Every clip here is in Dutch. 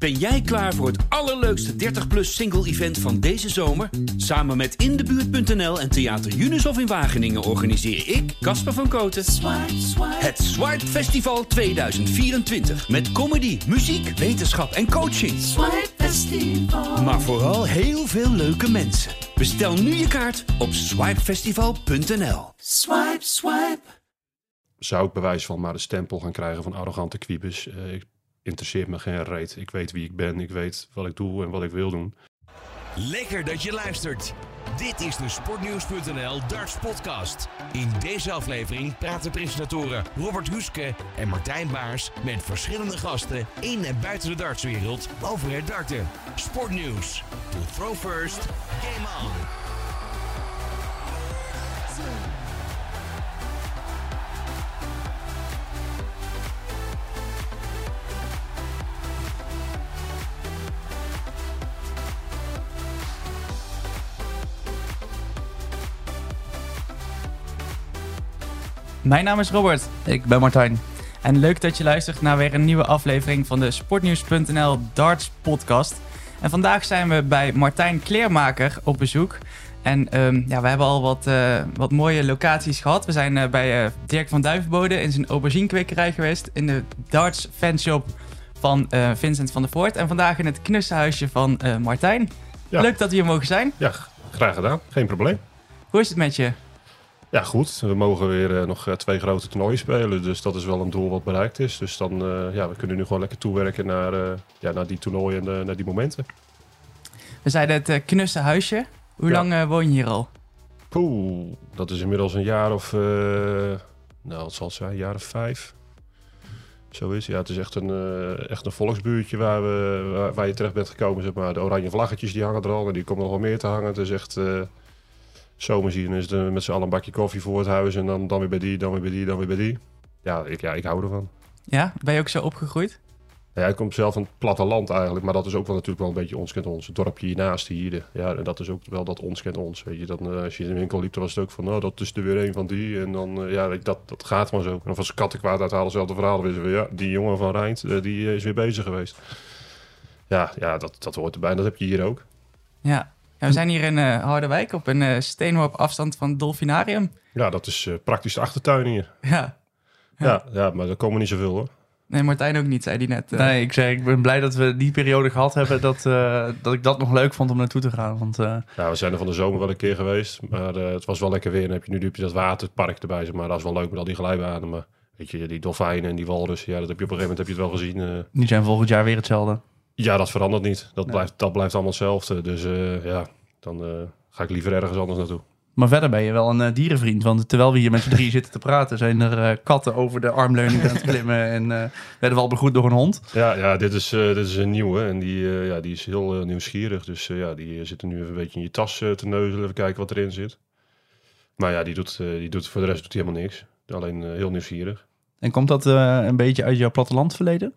Ben jij klaar voor het allerleukste 30-plus single-event van deze zomer? Samen met Indebuurt.nl en Theater Unisof in Wageningen organiseer ik, Casper van Koten, het Swipe Festival 2024. Met comedy, muziek, wetenschap en coaching. Maar vooral heel veel leuke mensen. Bestel nu je kaart op swipefestival.nl. Swipe, swipe. Zou ik bewijs van maar de stempel gaan krijgen van arrogante? Uh, ik interesseert me geen reet. Ik weet wie ik ben, ik weet wat ik doe en wat ik wil doen. Lekker dat je luistert. Dit is de Sportnieuws.nl Darts Podcast. In deze aflevering praten presentatoren Robert Huske en Martijn Baars met verschillende gasten in en buiten de dartswereld over het darten. Sportnieuws. To throw first, game on. Mijn naam is Robert. Ik ben Martijn. En leuk dat je luistert naar weer een nieuwe aflevering van de Sportnieuws.nl Darts podcast. En vandaag zijn we bij Martijn Kleermaker op bezoek. En um, ja, we hebben al wat, uh, wat mooie locaties gehad. We zijn uh, bij uh, Dirk van Duivenbode in zijn auberginekwekerij geweest. In de darts fanshop van Vincent van der Voort. En vandaag in het knussenhuisje van Martijn. Ja. Leuk dat we hier mogen zijn. Ja, graag gedaan. Geen probleem. Hoe is het met je? Ja, goed. We mogen weer uh, nog uh, twee grote toernooien spelen. Dus dat is wel een doel wat bereikt is. Dus dan, uh, ja, we kunnen nu gewoon lekker toewerken naar, ja, naar die toernooien en naar die momenten. We zeiden het knusse huisje. Hoe ja. lang woon je hier al? Poeh, dat is inmiddels een jaar of... nou, wat zal het zijn? Een jaar of vijf. Zo is Ja, het is echt een, echt een volksbuurtje waar, we, waar, waar, je terecht bent gekomen. Zeg maar. De oranje vlaggetjes die hangen er al. En die komen nog wel meer te hangen. Het is echt zomer zien is het met z'n allen een bakje koffie voor het huis. En dan, dan weer bij die, dan weer bij die, dan weer bij die. Ja, ik, ja, ik hou ervan. Ja, ben je ook zo opgegroeid? Ja, ik kom zelf van het platteland eigenlijk. Maar dat is ook wel natuurlijk wel een beetje ons kent ons. Het dorpje hiernaast hier. Ja, en dat is ook wel dat ons kent ons. Weet je, dat, uh, als je in de winkel liep, dan was het ook van, nou, dat is er weer een van die. En dan, uh, ja, dat, dat gaat maar zo. En of als kattenkwaad uithalen, hetzelfde verhaal. Dan we, ja, die jongen van Rijnd, uh, die is weer bezig geweest. Ja, ja dat, dat hoort erbij. En dat heb je hier ook. Ja, we zijn hier in uh, Harderwijk op een uh, steenworp afstand van het Dolfinarium. Ja, dat is uh, praktisch de achtertuin hier. Ja. ja. Ja, ja, maar er komen niet zoveel hoor. Nee, Martijn ook niet, zei hij net. Nee, ik zei, ik ben blij dat we die periode gehad hebben, dat, dat ik dat nog leuk vond om naartoe te gaan. Want, Ja, we zijn er van de zomer wel een keer geweest, maar het was wel lekker weer. En heb je nu, heb je dat waterpark erbij, zeg maar dat is wel leuk met al die glijbanen. Maar weet je, die dolfijnen en die walrussen, ja, dat heb je op een gegeven moment heb je het wel gezien. Die zijn volgend jaar weer hetzelfde. Ja, dat verandert niet. Dat, blijft, dat blijft allemaal hetzelfde. Dus ja, dan uh, ga ik liever ergens anders naartoe. Maar verder ben je wel een uh, dierenvriend. Want terwijl we hier met z'n drie zitten te praten, zijn er katten over de armleuning aan het klimmen. En werden we al begroet door een hond. Ja, ja dit, is, dit is een nieuwe. En die, ja, die is heel nieuwsgierig. Dus ja, die zit er nu even een beetje in je tas te neuzelen. Even kijken wat erin zit. Maar ja, die doet, die doet voor de rest doet hij helemaal niks. Alleen heel nieuwsgierig. En komt dat een beetje uit jouw plattelandverleden?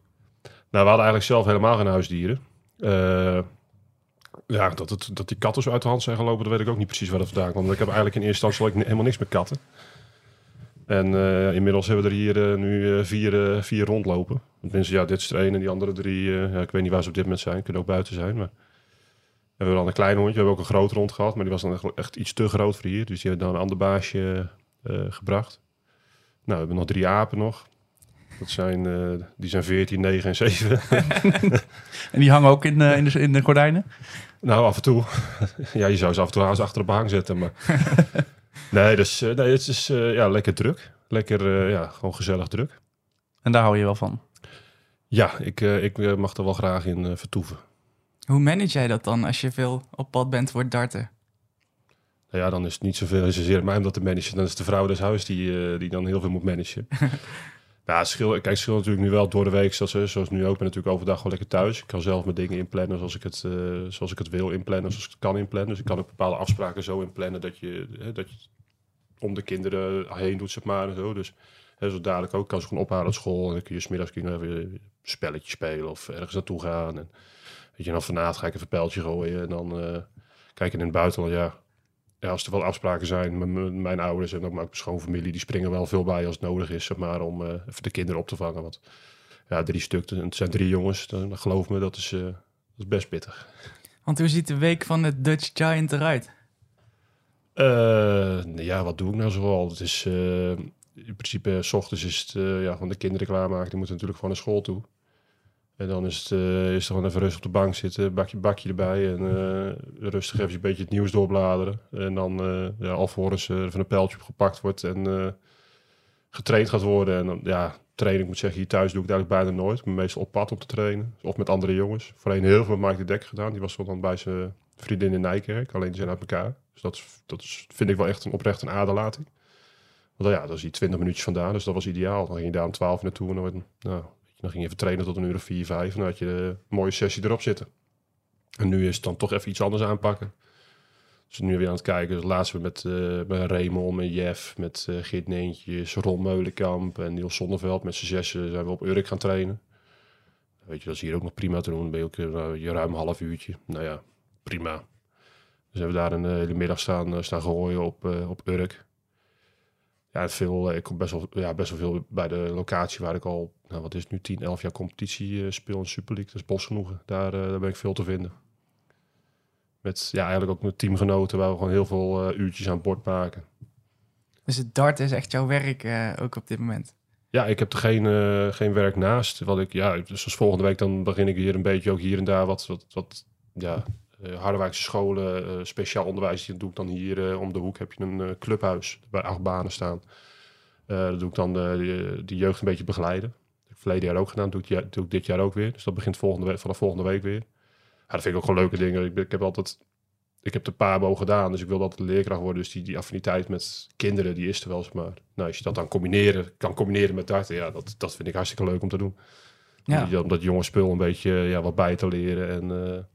Nou, we hadden eigenlijk zelf helemaal geen huisdieren. Ja, dat, het, dat die katten zo uit de hand zijn gelopen, dat weet ik ook niet precies waar dat vandaan komt. Want ik heb eigenlijk in eerste instantie helemaal niks met katten. En uh, inmiddels hebben we er hier uh, nu vier, vier rondlopen. Tenminste, ja, dit is er één en die andere drie, ja, ik weet niet waar ze op dit moment zijn. Kunnen ook buiten zijn. Maar we hebben dan een klein hondje, we hebben ook een groot rond gehad. Maar die was dan echt, echt iets te groot voor hier. Dus die hebben dan een ander baasje gebracht. Nou, we hebben nog drie apen nog. Dat zijn, die zijn 14, 9 en 7. en die hangen ook in, in, de, in de gordijnen? Nou, af en toe. ja, je zou ze af en toe achter op hang zetten, maar... nee, dus, nee, het is uh, ja, lekker druk. Lekker, uh, ja, gewoon gezellig druk. En daar hou je wel van? Ja, ik, uh, ik mag er wel graag in vertoeven. Hoe manage jij dat dan als je veel op pad bent voor darten? Nou ja, dan is het niet zoveel zozeer mij om dat te managen. Dan is de vrouw des huis die, die dan heel veel moet managen. Ja, schil, kijk, scheelt natuurlijk nu wel door de week, zoals, zoals nu ook. ben natuurlijk overdag gewoon lekker thuis. Ik kan zelf mijn dingen inplannen zoals ik het, uh, zoals ik het wil inplannen, zoals ik het kan inplannen. Dus ik kan ook bepaalde afspraken zo inplannen dat je, hè, dat je om de kinderen heen doet, zeg maar. En zo. Dus hè, zo dadelijk ook kan ze gewoon ophalen uit school. En dan kun je smiddags kun je even een spelletje spelen of ergens naartoe gaan. En weet je, dan vanavond ga ik even een pijltje gooien. En dan uh, kijken in het buitenland, ja, ja, als er wel afspraken zijn met mijn ouders en ook mijn schoonfamilie, die springen wel veel bij als het nodig is, zeg maar, om uh, even de kinderen op te vangen. Want ja, drie stuks. En het zijn drie jongens. Dan, geloof me, dat is, dat is best pittig. Want hoe ziet de week van het Dutch Giant eruit? ja, wat doe ik nou zoal? Het is in principe, s ochtends is het uh, ja, van de kinderen klaarmaken. Die moeten natuurlijk gewoon naar school toe. En dan is het, uh, is gewoon even rustig op de bank zitten, bakje, bakje erbij en uh, rustig even een beetje het nieuws doorbladeren. En dan ja, alvorens er van een pijltje op gepakt wordt en getraind gaat worden. En dan, ja, training, moet zeggen, hier thuis doe ik eigenlijk bijna nooit. Ik ben meestal op pad om te trainen. Of met andere jongens. Voorheen heel veel met Mike de Dek gedaan. Die was dan bij zijn vriendin in Nijkerk. Alleen die zijn uit elkaar. Dus dat, dat is, vind ik wel echt een oprecht een aderlating. Want ja, dat is hier 20 minuutjes vandaan, dus dat was ideaal. Dan ging je daar om 12 naartoe en dan, nou, dan ging je even trainen tot een uur of 4, 5. En dan had je een mooie sessie erop zitten. En nu is het dan toch even iets anders aanpakken. Dus nu weer aan het kijken. Dus laatst met, uh, met Raymond, met Jeff, met uh, Geert Neentjes, Ron Meulenkamp en Niels Zonneveld. Met z'n zessen zijn we op Urk gaan trainen. Weet je, dat is hier ook nog prima te doen. Dan ben je ook uh, ruim een half uurtje. Nou ja, prima. Dus hebben we daar een hele middag staan, staan gooien op, op Urk ja, veel, eh, ik kom best wel, ja, best wel veel bij de locatie waar ik al, nou, wat is het nu, 10, 11 jaar competitie uh, speel in Super League. Dat is Bos genoegen. Daar, uh, daar ben ik veel te vinden. Met ja, eigenlijk ook met teamgenoten waar we gewoon heel veel uurtjes aan bord maken. Dus het dart is echt jouw werk ook op dit moment? Ja, ik heb er geen, geen werk naast. Wat ik, ja, dus volgende week dan begin ik hier een beetje ook hier en daar wat, wat, wat ja, Harderwijkse scholen, uh, speciaal onderwijs, die doe ik dan hier uh, om de hoek. Heb je een clubhuis bij acht banen staan. dat doe ik dan de, die jeugd een beetje begeleiden. Dat heb ik verleden jaar ook gedaan, doe ik, doe ik dit jaar ook weer. Dus dat begint volgende week, vanaf volgende week weer. Ja, dat vind ik ook gewoon leuke dingen. Ik, ik heb altijd, ik heb de PABO gedaan, dus ik wil altijd leerkracht worden. Dus die, die affiniteit met kinderen, die is er wel, maar. Nou, als je dat dan combineren, kan combineren met darten, ja, dat, dat vind ik hartstikke leuk om te doen. Ja. Om dat jonge spul een beetje ja, wat bij te leren en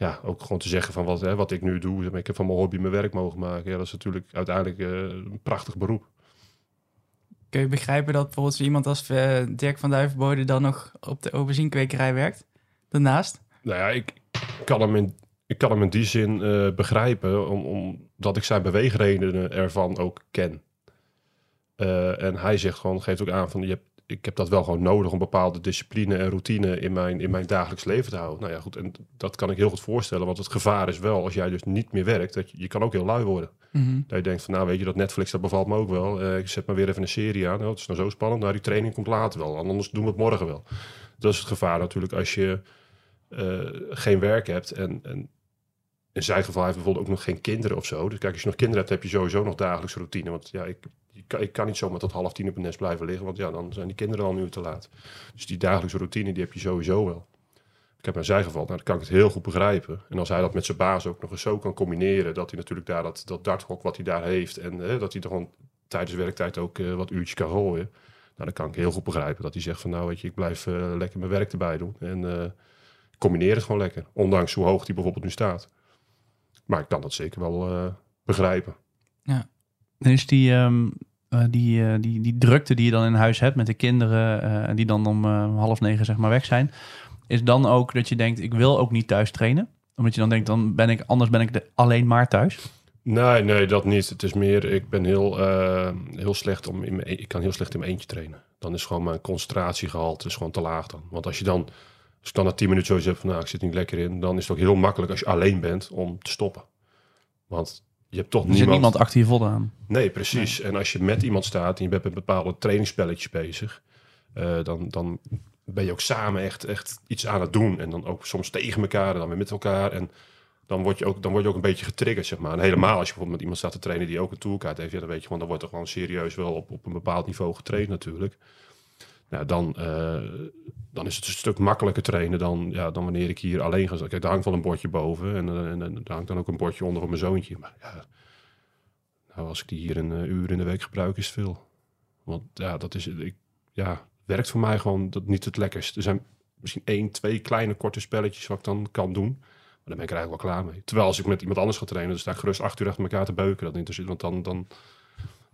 ja, ook gewoon te zeggen van wat, hè, wat ik nu doe. Ik heb van mijn hobby mijn werk mogen maken. Ja, dat is natuurlijk uiteindelijk uh, een prachtig beroep. Kun je begrijpen dat bijvoorbeeld zo iemand als uh, Dirk van Duivenbode dan nog op de overzienkwekerij werkt? Daarnaast? Nou ja, ik kan hem in, ik kan hem in die zin uh, begrijpen, om, omdat ik zijn beweegredenen ervan ook ken. en hij zegt gewoon, geeft ook aan van je hebt ik heb dat wel gewoon nodig om bepaalde discipline en routine in mijn, in mijn dagelijks leven te houden. Nou ja, goed, en dat kan ik heel goed voorstellen, want het gevaar is wel, als jij dus niet meer werkt, dat je, je kan ook heel lui worden. Mm Dat je denkt van, nou weet je, dat Netflix, dat bevalt me ook wel. Uh, ik zet maar weer even een serie aan. Nou, het is nou zo spannend, nou die training komt later wel, anders doen we het morgen wel. Dat is het gevaar natuurlijk als je uh, geen werk hebt en, en in zijn geval heeft bijvoorbeeld ook nog geen kinderen of zo. Dus kijk, als je nog kinderen hebt, heb je sowieso nog dagelijkse routine. Want ja, ik, ik kan niet zomaar tot half tien op het nest blijven liggen, want ja, dan zijn die kinderen al nu te laat. Dus die dagelijkse routine, die heb je sowieso wel. Ik heb in zijn geval, nou, dan kan ik het heel goed begrijpen. En als hij dat met zijn baas ook nog eens zo kan combineren, dat hij natuurlijk daar dat, dat darthok wat hij daar heeft, en dat hij er gewoon tijdens werktijd ook uh, wat uurtjes kan gooien. Nou, dan kan ik heel goed begrijpen dat hij zegt van nou weet je, ik blijf uh, lekker mijn werk erbij doen. En uh, combineer het gewoon lekker. Ondanks hoe hoog die bijvoorbeeld nu staat. Maar ik kan dat zeker wel begrijpen. Ja. Is die, um, uh, die, uh, die, die drukte die je dan in huis hebt met de kinderen, uh, die dan om half negen zeg maar weg zijn, is dan ook dat je denkt, ik wil ook niet thuis trainen? Omdat je dan denkt, dan ben ik, anders ben ik de, alleen maar thuis? Nee, nee, dat niet. Het is meer, ik ben heel, heel slecht om in mijn, ik kan heel slecht in mijn eentje trainen. Dan is gewoon mijn concentratiegehalte is gewoon te laag dan. Want als je dan, als ik dan na tien minuten zoiets heb van, nou, ik zit niet lekker in, dan is het ook heel makkelijk als je alleen bent om te stoppen. Want je hebt toch er niemand... niemand achter je voldaan. Nee, precies. En als je met iemand staat en je bent met bepaalde trainingsspelletjes bezig, uh, dan, dan ben je ook samen echt, echt iets aan het doen. En dan ook soms tegen elkaar en dan weer met elkaar. En dan word je ook, dan word je ook een beetje getriggerd, zeg maar. En helemaal als je bijvoorbeeld met iemand staat te trainen die ook een toolkaart heeft, ja, dan weet je gewoon, dan wordt er gewoon serieus wel op, op een bepaald niveau getraind natuurlijk. Nou, dan, uh, dan is het een stuk makkelijker trainen dan, ja, dan wanneer ik hier alleen ga. Kijk, daar hangt wel een bordje boven en, en, en, daar hangt dan ook een bordje onder voor mijn zoontje. Maar ja, nou, als ik die hier een uh, uur in de week gebruik, is veel. Want ja, dat is, ik, ja, werkt voor mij gewoon dat niet het lekkerst. Er zijn misschien één, twee kleine korte spelletjes wat ik dan kan doen. Maar dan ben ik er eigenlijk wel klaar mee. Terwijl als ik met iemand anders ga trainen, dan sta ik gerust acht uur achter elkaar te beuken. Dat interesseert, want dan, dan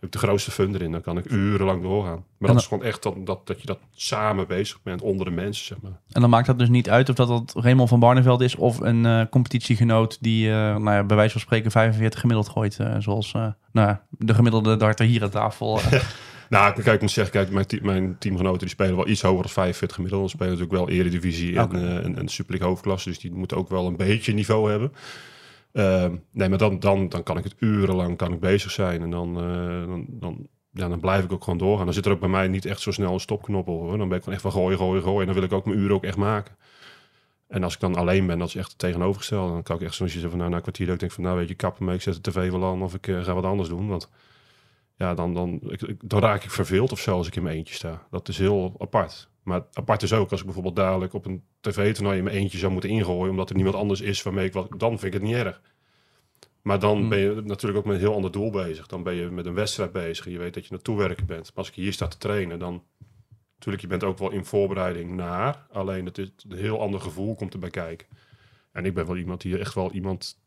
heb ik de grootste fun erin. Dan kan ik urenlang doorgaan. Maar dat is gewoon echt dat, dat, dat je dat samen bezig bent onder de mensen, zeg maar. En dan maakt dat dus niet uit of dat, dat Raymond van Barneveld is of een uh, competitiegenoot die uh, nou ja, bij wijze van spreken 45 gemiddeld gooit. Uh, zoals nou, de gemiddelde darter hier aan tafel Nou, kijk, ik moet zeggen, kijk, mijn, mijn teamgenoten die spelen wel iets hoger dan 45 gemiddeld. Dan spelen natuurlijk wel eredivisie en, eh en, en Super League hoofdklasse. Dus die moeten ook wel een beetje niveau hebben. Ehm, nee, maar dan, dan, dan kan ik het urenlang kan ik bezig zijn. En dan, eh, dan, dan, ja, dan blijf ik ook gewoon doorgaan. Dan zit er ook bij mij niet echt zo snel een stopknop op. Hoor. Dan ben ik gewoon echt van gooien, gooien, gooien. En dan wil ik ook mijn uren ook echt maken. En als ik dan alleen ben, dat is echt het tegenovergestelde. Dan kan ik echt zoals je van nou, na een kwartier dat ik denk van nou weet je, kappen mee, ik zet de tv wel aan of ik eh, ga wat anders doen. Want ja, dan, dan, ik- dan raak ik verveeld of zo als ik in mijn eentje sta. Dat is heel apart. Maar apart is ook als ik bijvoorbeeld dadelijk op een tv-toernooi in mijn eentje zou moeten ingooien, omdat er niemand anders is waarmee ik wat, dan vind ik het niet erg. Maar dan Hmm. ben je natuurlijk ook met een heel ander doel bezig. Dan ben je met een wedstrijd bezig. Je weet dat je naartoe werken bent. Maar als ik hier sta te trainen, dan... Natuurlijk, je bent ook wel in voorbereiding naar. Alleen het is een heel ander gevoel komt erbij kijken. En ik ben wel iemand die echt wel iemand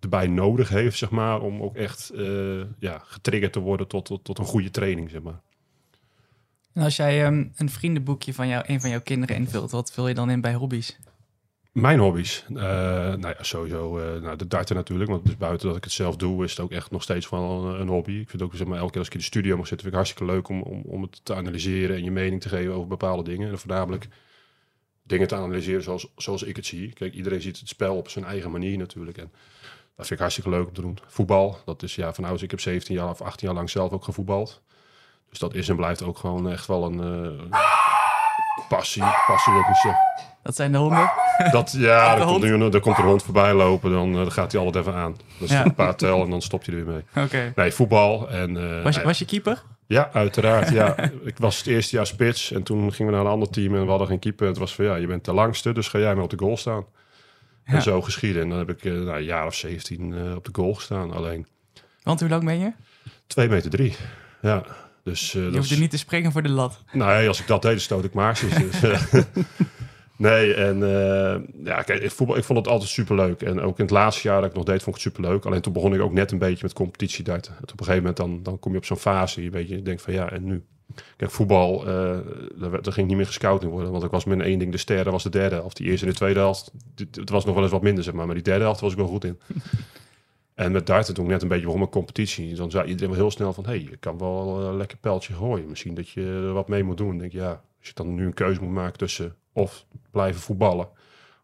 erbij nodig heeft, zeg maar. Om ook echt eh, ja, getriggerd te worden tot, tot, tot een goede training, zeg maar. En als jij ehm, een vriendenboekje van jou, een van jouw kinderen invult, wat vul je dan in bij hobby's? Mijn hobby's. Eh, nou ja, sowieso eh, nou, de darten natuurlijk. Want buiten dat ik het zelf doe, is het ook echt nog steeds wel een, een hobby. Ik vind ook, zeg maar, elke keer als ik in de studio mag zitten, vind ik hartstikke leuk om, om, om het te analyseren en je mening te geven over bepaalde dingen. En voornamelijk dingen te analyseren zoals, zoals ik het zie. Kijk, iedereen ziet het spel op zijn eigen manier natuurlijk. En dat vind ik hartstikke leuk om te doen. Voetbal, dat is ja, van ouds, ik heb 17 jaar of 18 jaar lang zelf ook gevoetbald. Dus dat is en blijft ook gewoon echt wel een eh, passie. Passie wil ik niet zeggen. Dat zijn de honden. Dat, ja, De er komt, hond? nu, er komt een hond voorbij lopen, dan, eh, dan gaat hij altijd even aan. Dat is Ja. een paar tel en dan stopt hij er weer mee. Oké. Nee, voetbal. En, eh, Was, je, was je keeper? Ja, uiteraard. Ja. ik was het eerste jaar spits en toen gingen we naar een ander team en we hadden geen keeper. Het was van, ja, je bent de langste, dus ga jij maar op de goal staan. Ja. En zo geschieden. En dan heb ik nou, een jaar of 17 eh, op de goal gestaan. Alleen Want hoe lang ben je? 2 meter 3. Ja. Dus, eh, Je hoefde is- niet te springen voor de lat. Nee, als ik dat deed, dan stoot ik maarsjes. Dus, eh, nee, en eh, ja, kijk, ik, voetbal, ik vond het altijd superleuk. En ook in het laatste jaar dat ik nog deed, vond ik het superleuk. Alleen toen begon ik ook net een beetje met competitiedarten. En op een gegeven moment dan, dan kom je op zo'n fase. Je, weet, je denkt van ja, en nu? Kijk, voetbal, eh daar, werd- daar ging niet meer gescout in worden. Want ik was met één ding de sterren, was de derde helft. Die eerste en de tweede helft, het was nog wel eens wat minder, zeg maar. Maar die derde helft was ik wel goed in. En met darten toen ik net een beetje begon met competitie. Dan zei iedereen wel heel snel van... hé, hey, je kan wel een lekker pijltje gooien. Misschien dat je er wat mee moet doen. Dan denk ik, ja, als je dan nu een keuze moet maken tussen... of blijven voetballen...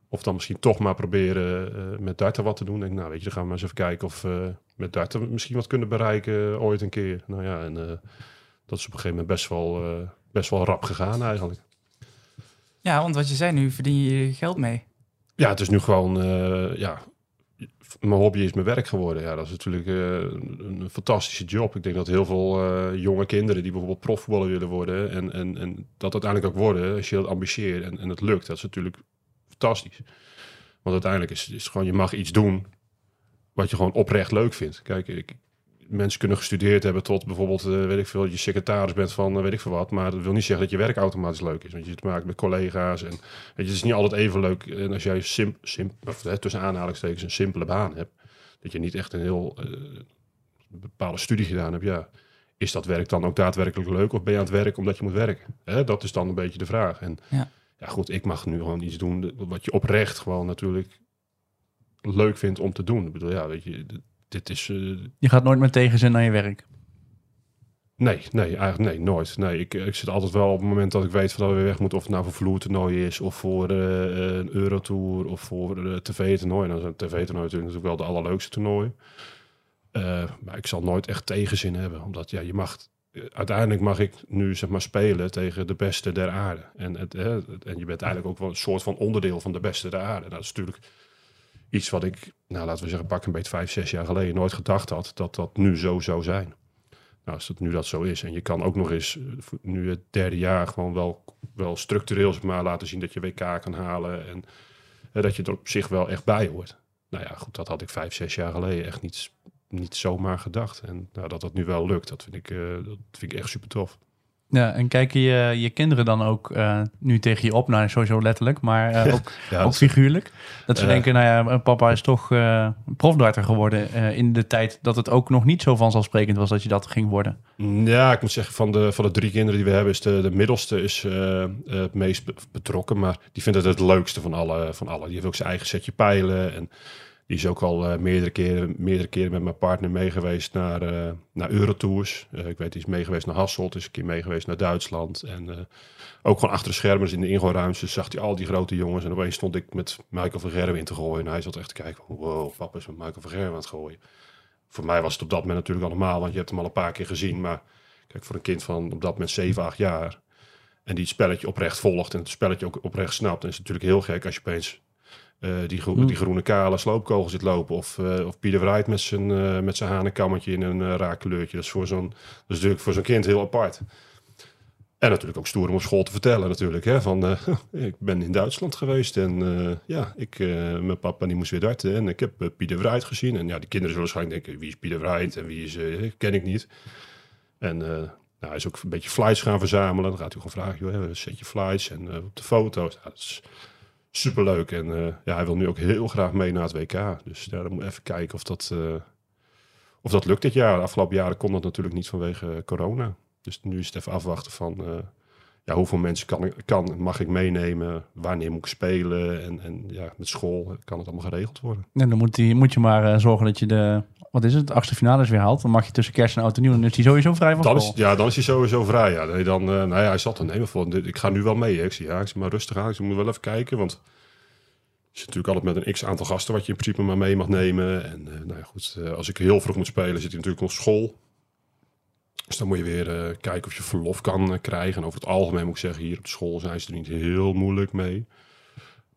of dan misschien toch maar proberen eh, met darten wat te doen. denk ik, nou weet je, dan gaan we maar eens even kijken... of eh, met darten misschien wat kunnen bereiken eh, ooit een keer. Nou ja, en eh, dat is op een gegeven moment best wel, eh, best wel rap gegaan eigenlijk. Ja, want wat je zei, nu verdien je geld mee. Ja, het is nu gewoon, eh, ja, mijn hobby is mijn werk geworden. Ja, dat is natuurlijk eh, een, fantastische job. Ik denk dat heel veel eh, jonge kinderen die bijvoorbeeld profvoetballer willen worden en, en, en dat uiteindelijk ook worden, als je dat ambitieert en, en het lukt, dat is natuurlijk fantastisch. Want uiteindelijk is is gewoon, je mag iets doen wat je gewoon oprecht leuk vindt. Kijk, ik, mensen kunnen gestudeerd hebben tot bijvoorbeeld, eh, weet ik veel, je secretaris bent van eh, weet ik veel wat. Maar dat wil niet zeggen dat je werk automatisch leuk is. Want je het maakt met collega's en weet je, het is niet altijd even leuk. En als jij sim, sim, of, hè, tussen aanhalingstekens een simpele baan hebt, dat je niet echt een heel eh, bepaalde studie gedaan hebt, ja. Is dat werk dan ook daadwerkelijk leuk of ben je aan het werk omdat je moet werken? Hè, dat is dan een beetje de vraag. En Ja. ja, goed, ik mag nu gewoon iets doen wat je oprecht gewoon natuurlijk leuk vindt om te doen. Ik bedoel, ja, weet je, dit- is... eh, Je gaat nooit met tegenzin naar je werk. Nee, nee, eigenlijk nee, nooit. Nee, ik, ik zit altijd wel op het moment dat ik weet van dat we weer weg moeten, of het nou voor vloertoernooi is, of voor eh, een Eurotour, of voor een tv-toernooi. Dan is een tv-toernooi natuurlijk wel de allerleukste toernooi. Eh, maar ik zal nooit echt tegenzin hebben, omdat ja, je mag, uiteindelijk mag ik nu zeg maar spelen tegen de beste der aarde. En, het- en je bent eigenlijk ook wel een soort van onderdeel van de beste der aarde. Nou, dat is natuurlijk iets wat ik, nou laten we zeggen, pak een beetje vijf, zes jaar geleden nooit gedacht had, dat dat nu zo zou zijn. Nou, als het nu dat zo is. En je kan ook nog eens, eh, nu het derde jaar, gewoon wel, wel structureel maar, laten zien dat je WK kan halen. En eh, dat je er op zich wel echt bij hoort. Nou ja, goed, dat had ik vijf, zes jaar geleden echt niet, niet zomaar gedacht. En nou, dat dat nu wel lukt, dat vind ik, eh, dat vind ik echt super tof. Ja, en kijken je, je kinderen dan ook eh, nu tegen je op? Nou, sowieso letterlijk, maar eh, ook, Ja, ook figuurlijk. Dat ze denken, nou ja, papa is toch eh profdarter geworden eh, in de tijd dat het ook nog niet zo vanzelfsprekend was dat je dat ging worden. Ja, ik moet zeggen, van de, van de drie kinderen die we hebben, is de, de middelste is, eh, eh, het meest be- betrokken. Maar die vindt het het leukste van alle, van alle. Die heeft ook zijn eigen setje pijlen. En Die is ook al uh, meerdere, keren, meerdere keren met mijn partner meegeweest naar, uh, naar Eurotours. Uh, ik weet, die is meegeweest naar Hasselt, is een keer meegeweest naar Duitsland. En ook gewoon achter de schermen in de ingoorruimtes zag hij al die grote jongens. En opeens stond ik met Michael van Gerwen in te gooien. En hij zat echt te kijken wow, papa is met Michael van Gerwen aan het gooien. Voor mij was het op dat moment natuurlijk al normaal, want je hebt hem al een paar keer gezien. Maar kijk, voor een kind van op dat moment 7, 8 jaar... en die het spelletje oprecht volgt en het spelletje ook oprecht snapt... dan is het natuurlijk heel gek als je opeens uh, die, gro mm. die, groene kale sloopkogel zit lopen. Of, uh, of Pieter Wright met zijn, uh, met zijn hanenkammetje in een raak kleurtje. Dat is voor zo'n natuurlijk voor zo'n kind heel apart. En natuurlijk ook stoer om op school te vertellen natuurlijk. Hè, van, ik ben in Duitsland geweest en ja, ik, mijn papa die moest weer darten. En ik heb Pieter Wright gezien. En ja, die kinderen zullen waarschijnlijk denken, wie is Pieter Wright en wie is, ken ik niet. En nou, hij is ook een beetje flights gaan verzamelen. Dan gaat hij gewoon vragen, joh, zet je flights en op de foto's. Dat is, superleuk. En uh, ja, hij wil nu ook heel graag mee naar het WK. Dus ja, dan moet even kijken of dat, uh, of dat lukt dit jaar. De afgelopen jaren kon dat natuurlijk niet vanwege corona. Dus nu is het even afwachten van uh, ja, hoeveel mensen kan, kan, mag ik meenemen, wanneer moet ik spelen en, en ja, met school kan het allemaal geregeld worden. En dan moet, die, moet je maar zorgen dat je de, wat is het, achtste finales weer haalt. Dan mag je tussen kerst en oud en nieuw, dan is hij sowieso vrij van dan. Is, ja, dan is hij sowieso vrij. Ja. Nee, dan, nou ja, hij zat er nemen voor. Ik ga nu wel mee. Hè. Ik zie, ja, ik zie maar rustig aan. Ik moet wel even kijken, want is natuurlijk altijd met een x aantal gasten wat je in principe maar mee mag nemen. En uh, nou ja, goed, uh, als ik heel vroeg moet spelen, zit hij natuurlijk nog school. Dus dan moet je weer kijken of je verlof kan krijgen. En over het algemeen moet ik zeggen, hier op school zijn ze er niet heel moeilijk mee.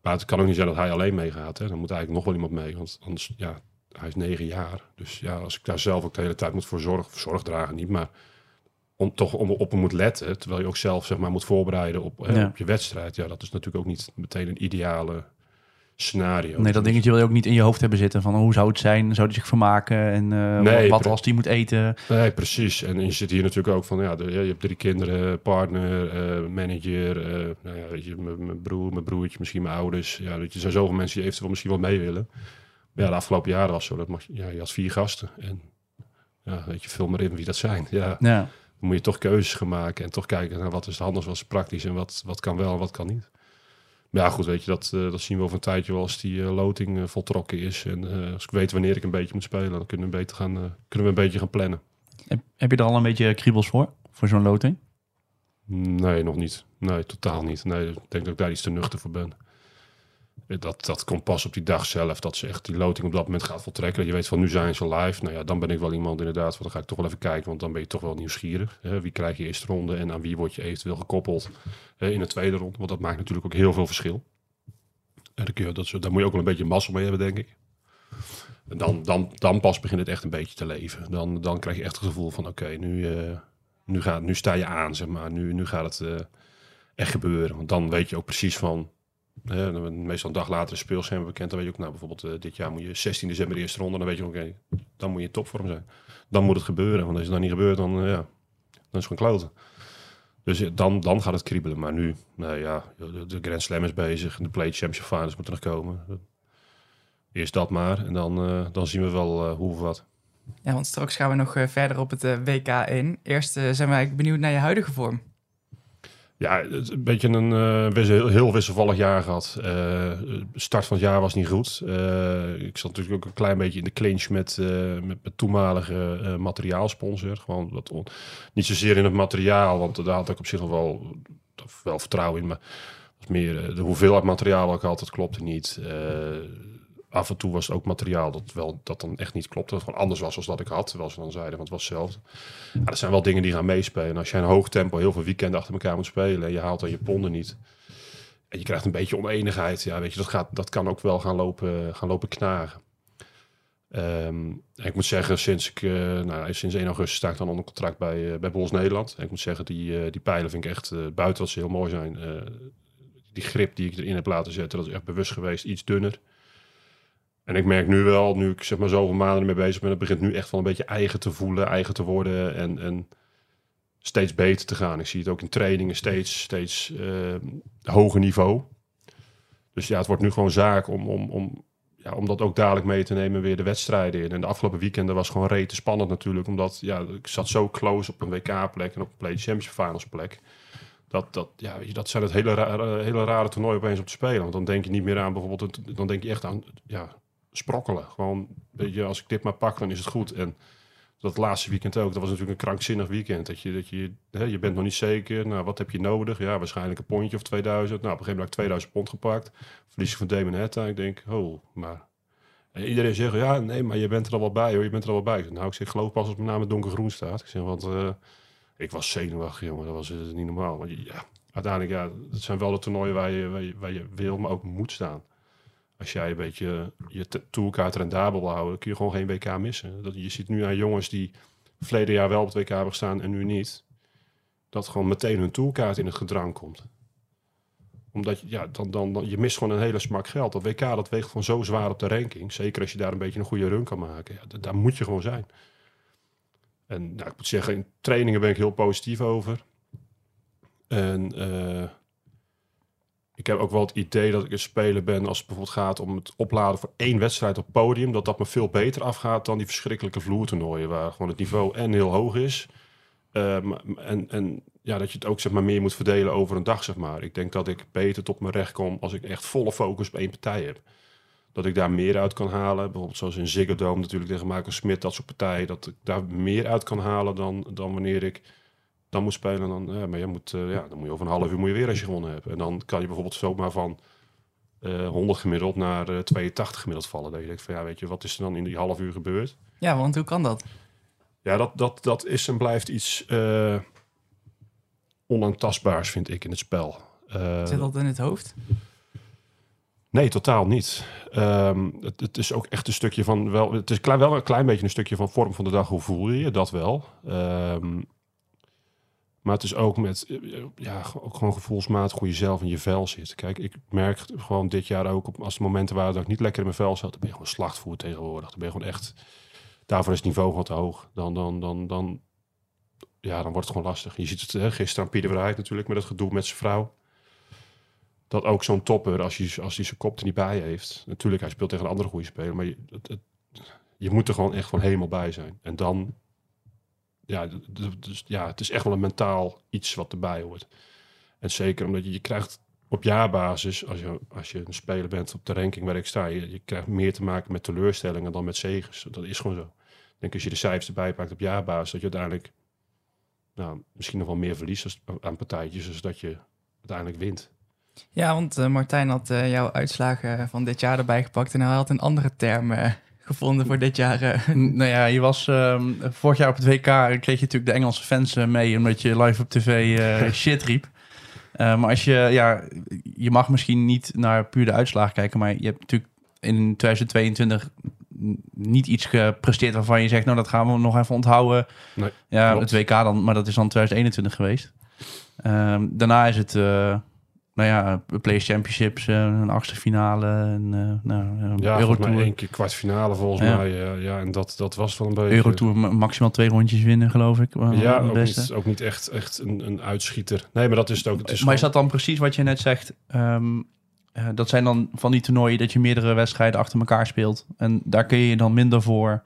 Maar het kan ook niet zijn dat hij alleen meegaat. Dan moet eigenlijk nog wel iemand mee. Want anders, ja, hij is negen jaar. Dus ja, als ik daar zelf ook de hele tijd moet voor zorgen, zorg dragen niet, maar om toch om, op hem moet letten, terwijl je ook zelf zeg maar moet voorbereiden op, ja. op je wedstrijd. Ja, dat is natuurlijk ook niet meteen een ideale scenario. Nee, dat dingetje wil je ook niet in je hoofd hebben zitten van hoe zou het zijn, zou hij zich vermaken en uh, nee, wat, als die moet eten. Nee, precies. En je zit hier natuurlijk ook van, ja, je hebt drie kinderen, partner, uh, manager, uh, nou ja, weet je, mijn broer, mijn broertje, misschien mijn ouders. Ja, weet je, er zijn zoveel mensen die eventueel misschien wel mee willen. Maar ja, de afgelopen jaren was zo, dat mag, ja, je had vier gasten en ja, weet je, vul maar in wie dat zijn. Ja. ja. Dan moet je toch keuzes gaan maken en toch kijken naar wat is handig, wat is praktisch en wat, wat kan wel en wat kan niet ja, goed, weet je, dat, uh, dat zien we over een tijdje wel als die uh, loting uh, voltrokken is. En als ik weet wanneer ik een beetje moet spelen, dan kunnen we, beter gaan, kunnen we een beetje gaan plannen. Heb, heb je er al een beetje kriebels voor, voor zo'n loting? Nee, nog niet. Nee, totaal niet. Nee, ik denk dat ik daar iets te nuchter voor ben. Dat, dat komt pas op die dag zelf, dat ze echt die loting op dat moment gaat voltrekken. Je weet van nu zijn ze live. Nou ja, dan ben ik wel iemand inderdaad, want dan ga ik toch wel even kijken, want dan ben je toch wel nieuwsgierig. Hè? Wie krijg je eerste ronde en aan wie word je eventueel gekoppeld in de tweede ronde? Want dat maakt natuurlijk ook heel veel verschil. En dan dat, daar moet je ook wel een beetje massa mee hebben, denk ik. En dan, dan, dan pas begint het echt een beetje te leven. Dan, dan krijg je echt het gevoel van oké, nu, uh, nu, gaat, nu sta je aan, zeg maar. Nu, nu gaat het uh, echt gebeuren. Want dan weet je ook precies van meestal een dag later een speelscherm bekend. Dan weet je ook, nou bijvoorbeeld uh, dit jaar moet je 16 december de eerste ronde. Dan weet je, oké, okay, dan moet je in topvorm zijn. Dan moet het gebeuren. Want als het dan niet gebeurt, dan, uh, ja, dan is het gewoon kloten. Dus dan, dan gaat het kriebelen. Maar nu, nou ja, de Grand Slam is bezig. De Play Championship Finals moeten nog komen. Eerst dat maar. En dan, uh, dan zien we wel hoe of wat. Ja, want straks gaan we nog verder op het WK in. Eerst zijn wij benieuwd naar je huidige vorm. Ja, een beetje een uh, heel, wisselvallig jaar gehad. Uh, start van het jaar was niet goed. Uh, ik zat natuurlijk ook een klein beetje in de clinch met, met, met toenmalige materiaalsponsor. Gewoon on, niet zozeer in het materiaal, want daar had ik op zich nog wel, wel vertrouwen in. Maar meer de hoeveelheid materiaal ook altijd klopte niet af en toe was het ook materiaal dat, wel, dat dan echt niet klopte. Dat gewoon anders was als dat ik had. Terwijl ze dan zeiden, want het was hetzelfde. Dat zijn wel dingen die gaan meespelen. Als jij een hoog tempo heel veel weekenden achter elkaar moet spelen... en je haalt dan je ponden niet... en je krijgt een beetje oneenigheid... ja, weet je, dat, gaat, dat kan ook wel gaan lopen, gaan lopen knagen. Um, ik moet zeggen, sinds, ik, uh, nou, sinds 1 augustus sta ik dan onder contract bij, uh, bij Bols Nederland. Ik moet zeggen, die, uh, die pijlen vind ik echt, buiten wat ze heel mooi zijn... die grip die ik erin heb laten zetten, dat is echt bewust geweest, iets dunner... En ik merk nu wel, nu ik zeg maar zoveel maanden ermee bezig ben, het begint nu echt wel een beetje eigen te voelen, eigen te worden en, en steeds beter te gaan. Ik zie het ook in trainingen steeds, steeds uh, hoger niveau. Dus ja, het wordt nu gewoon zaak om, om, om, ja, om dat ook dadelijk mee te nemen weer de wedstrijden in. En de afgelopen weekenden was gewoon rete spannend natuurlijk, omdat ja, ik zat zo close op een WK-plek en op een Play Championship Finals plek. Dat, dat, ja, dat zijn het hele rare, hele rare toernooi opeens op te spelen. Want dan denk je niet meer aan bijvoorbeeld, dan denk je echt aan ja, sprokkelen. Gewoon, weet je, als ik dit maar pak, dan is het goed. En dat laatste weekend ook. Dat was natuurlijk een krankzinnig weekend. Dat je, dat je, hè, je bent nog niet zeker. Nou, wat heb je nodig? Ja, waarschijnlijk een pondje of 2000. Nou, op een gegeven moment heb ik 2000 pond gepakt. Verlies van Damon Hetta. Ik denk, oh, maar... En iedereen zegt, ja, nee, maar je bent er al wel bij hoor. Je bent er al wel bij. Ik nou, ik zeg, geloof pas als mijn naam met donkergroen staat. Ik zeg, want uh, ik was zenuwachtig, jongen. Dat was uh, niet normaal. Want ja, uiteindelijk, ja, het zijn wel de toernooien waar je, waar je, waar je wil, maar ook moet staan als jij een beetje je toolkaart rendabel houden, kun je gewoon geen WK missen. Dat, je ziet nu aan jongens die verleden jaar wel op het WK hebben gestaan en nu niet, dat gewoon meteen hun toolkaart in het gedrang komt. Omdat ja, dan, dan, dan, je mist gewoon een hele smak geld. Dat WK dat weegt gewoon zo zwaar op de ranking. Zeker als je daar een beetje een goede run kan maken. Ja, daar moet je gewoon zijn. En nou, ik moet zeggen, in trainingen ben ik heel positief over. En uh, ik heb ook wel het idee dat ik een speler ben als het bijvoorbeeld gaat om het opladen voor één wedstrijd op podium. Dat dat me veel beter afgaat dan die verschrikkelijke vloertoernooien waar gewoon het niveau en heel hoog is. Um, en, en ja, dat je het ook zeg maar, meer moet verdelen over een dag. Zeg maar. Ik denk dat ik beter tot mijn recht kom als ik echt volle focus op één partij heb. Dat ik daar meer uit kan halen. Bijvoorbeeld zoals in Ziggo natuurlijk tegen Michael Smit, dat soort partijen. Dat ik daar meer uit kan halen dan, dan wanneer ik dan moet spelen. Dan, ja, maar je moet, uh, ja, dan moet je over een half uur moet je weer als je gewonnen hebt. En dan kan je bijvoorbeeld zomaar van uh, eh, 100 gemiddeld naar uh, eh, 82 gemiddeld vallen. Dat je denkt van ja, weet je, wat is er dan in die half uur gebeurd? Ja, want hoe kan dat? Ja, dat, dat, dat is en blijft iets onaantastbaars, vind ik, in het spel. Zit dat in het hoofd? Nee, totaal niet. Um, het, het, is ook echt een stukje van wel. Het is klein, wel een klein beetje een stukje van vorm van de dag. Hoe voel je je? Dat wel. Um, maar het is ook met, eh, ja, ook gewoon gevoelsmatig hoe je zelf in je vel zit. Kijk, ik merk gewoon dit jaar ook, op, als de momenten waren dat ik niet lekker in mijn vel zat, dan ben je gewoon slachtvoer tegenwoordig. Dan ben je gewoon echt, daarvoor is het niveau gewoon te hoog. Dan, dan, dan, dan, ja, dan wordt het gewoon lastig. Je ziet het gisteren aan Pieter Verheid natuurlijk, met het gedoe met zijn vrouw. Dat ook zo'n topper, als hij als zijn kop er niet bij heeft. Natuurlijk, hij speelt tegen een andere goede speler, maar je, het, je moet er gewoon echt van helemaal bij zijn. En dan ja, dus, ja, het is echt wel een mentaal iets wat erbij hoort. En zeker omdat je, je krijgt op jaarbasis, als je, als je een speler bent op de ranking waar ik sta, je, krijgt meer te maken met teleurstellingen dan met zegens. Dat is gewoon zo. Ik denk als je de cijfers erbij pakt op jaarbasis, dat je uiteindelijk nou, misschien nog wel meer verliest aan partijtjes, dus dat je uiteindelijk wint. Ja, want uh, Martijn had uh, jouw uitslagen van dit jaar erbij gepakt en hij had een andere term uh, gevonden voor dit jaar? Uh? Nou ja, je was uh, vorig jaar op het WK kreeg je natuurlijk de Engelse fans uh, mee omdat je live op tv uh, shit riep. maar als je, ja, je mag misschien niet naar puur de uitslagen kijken, maar je hebt natuurlijk in 2022 niet iets gepresteerd waarvan je zegt, nou dat gaan we nog even onthouden. Nee, ja, klopt. het WK dan, maar dat is dan 2021 geweest. Uh, daarna is het nou ja, Play Championships, uh, een achtste finale. En, uh, nou, ja, Eurotour. één keer kwartfinale volgens ja. mij. Uh, ja, en dat, dat was wel een beetje... Eurotour maximaal twee rondjes winnen, geloof ik. ja, ook niet, ook niet, echt, echt een, een uitschieter. Nee, maar dat is het ook. Het is maar is dat dan precies wat je net zegt? Um, dat zijn dan van die toernooien dat je meerdere wedstrijden achter elkaar speelt. En daar kun je je dan minder voor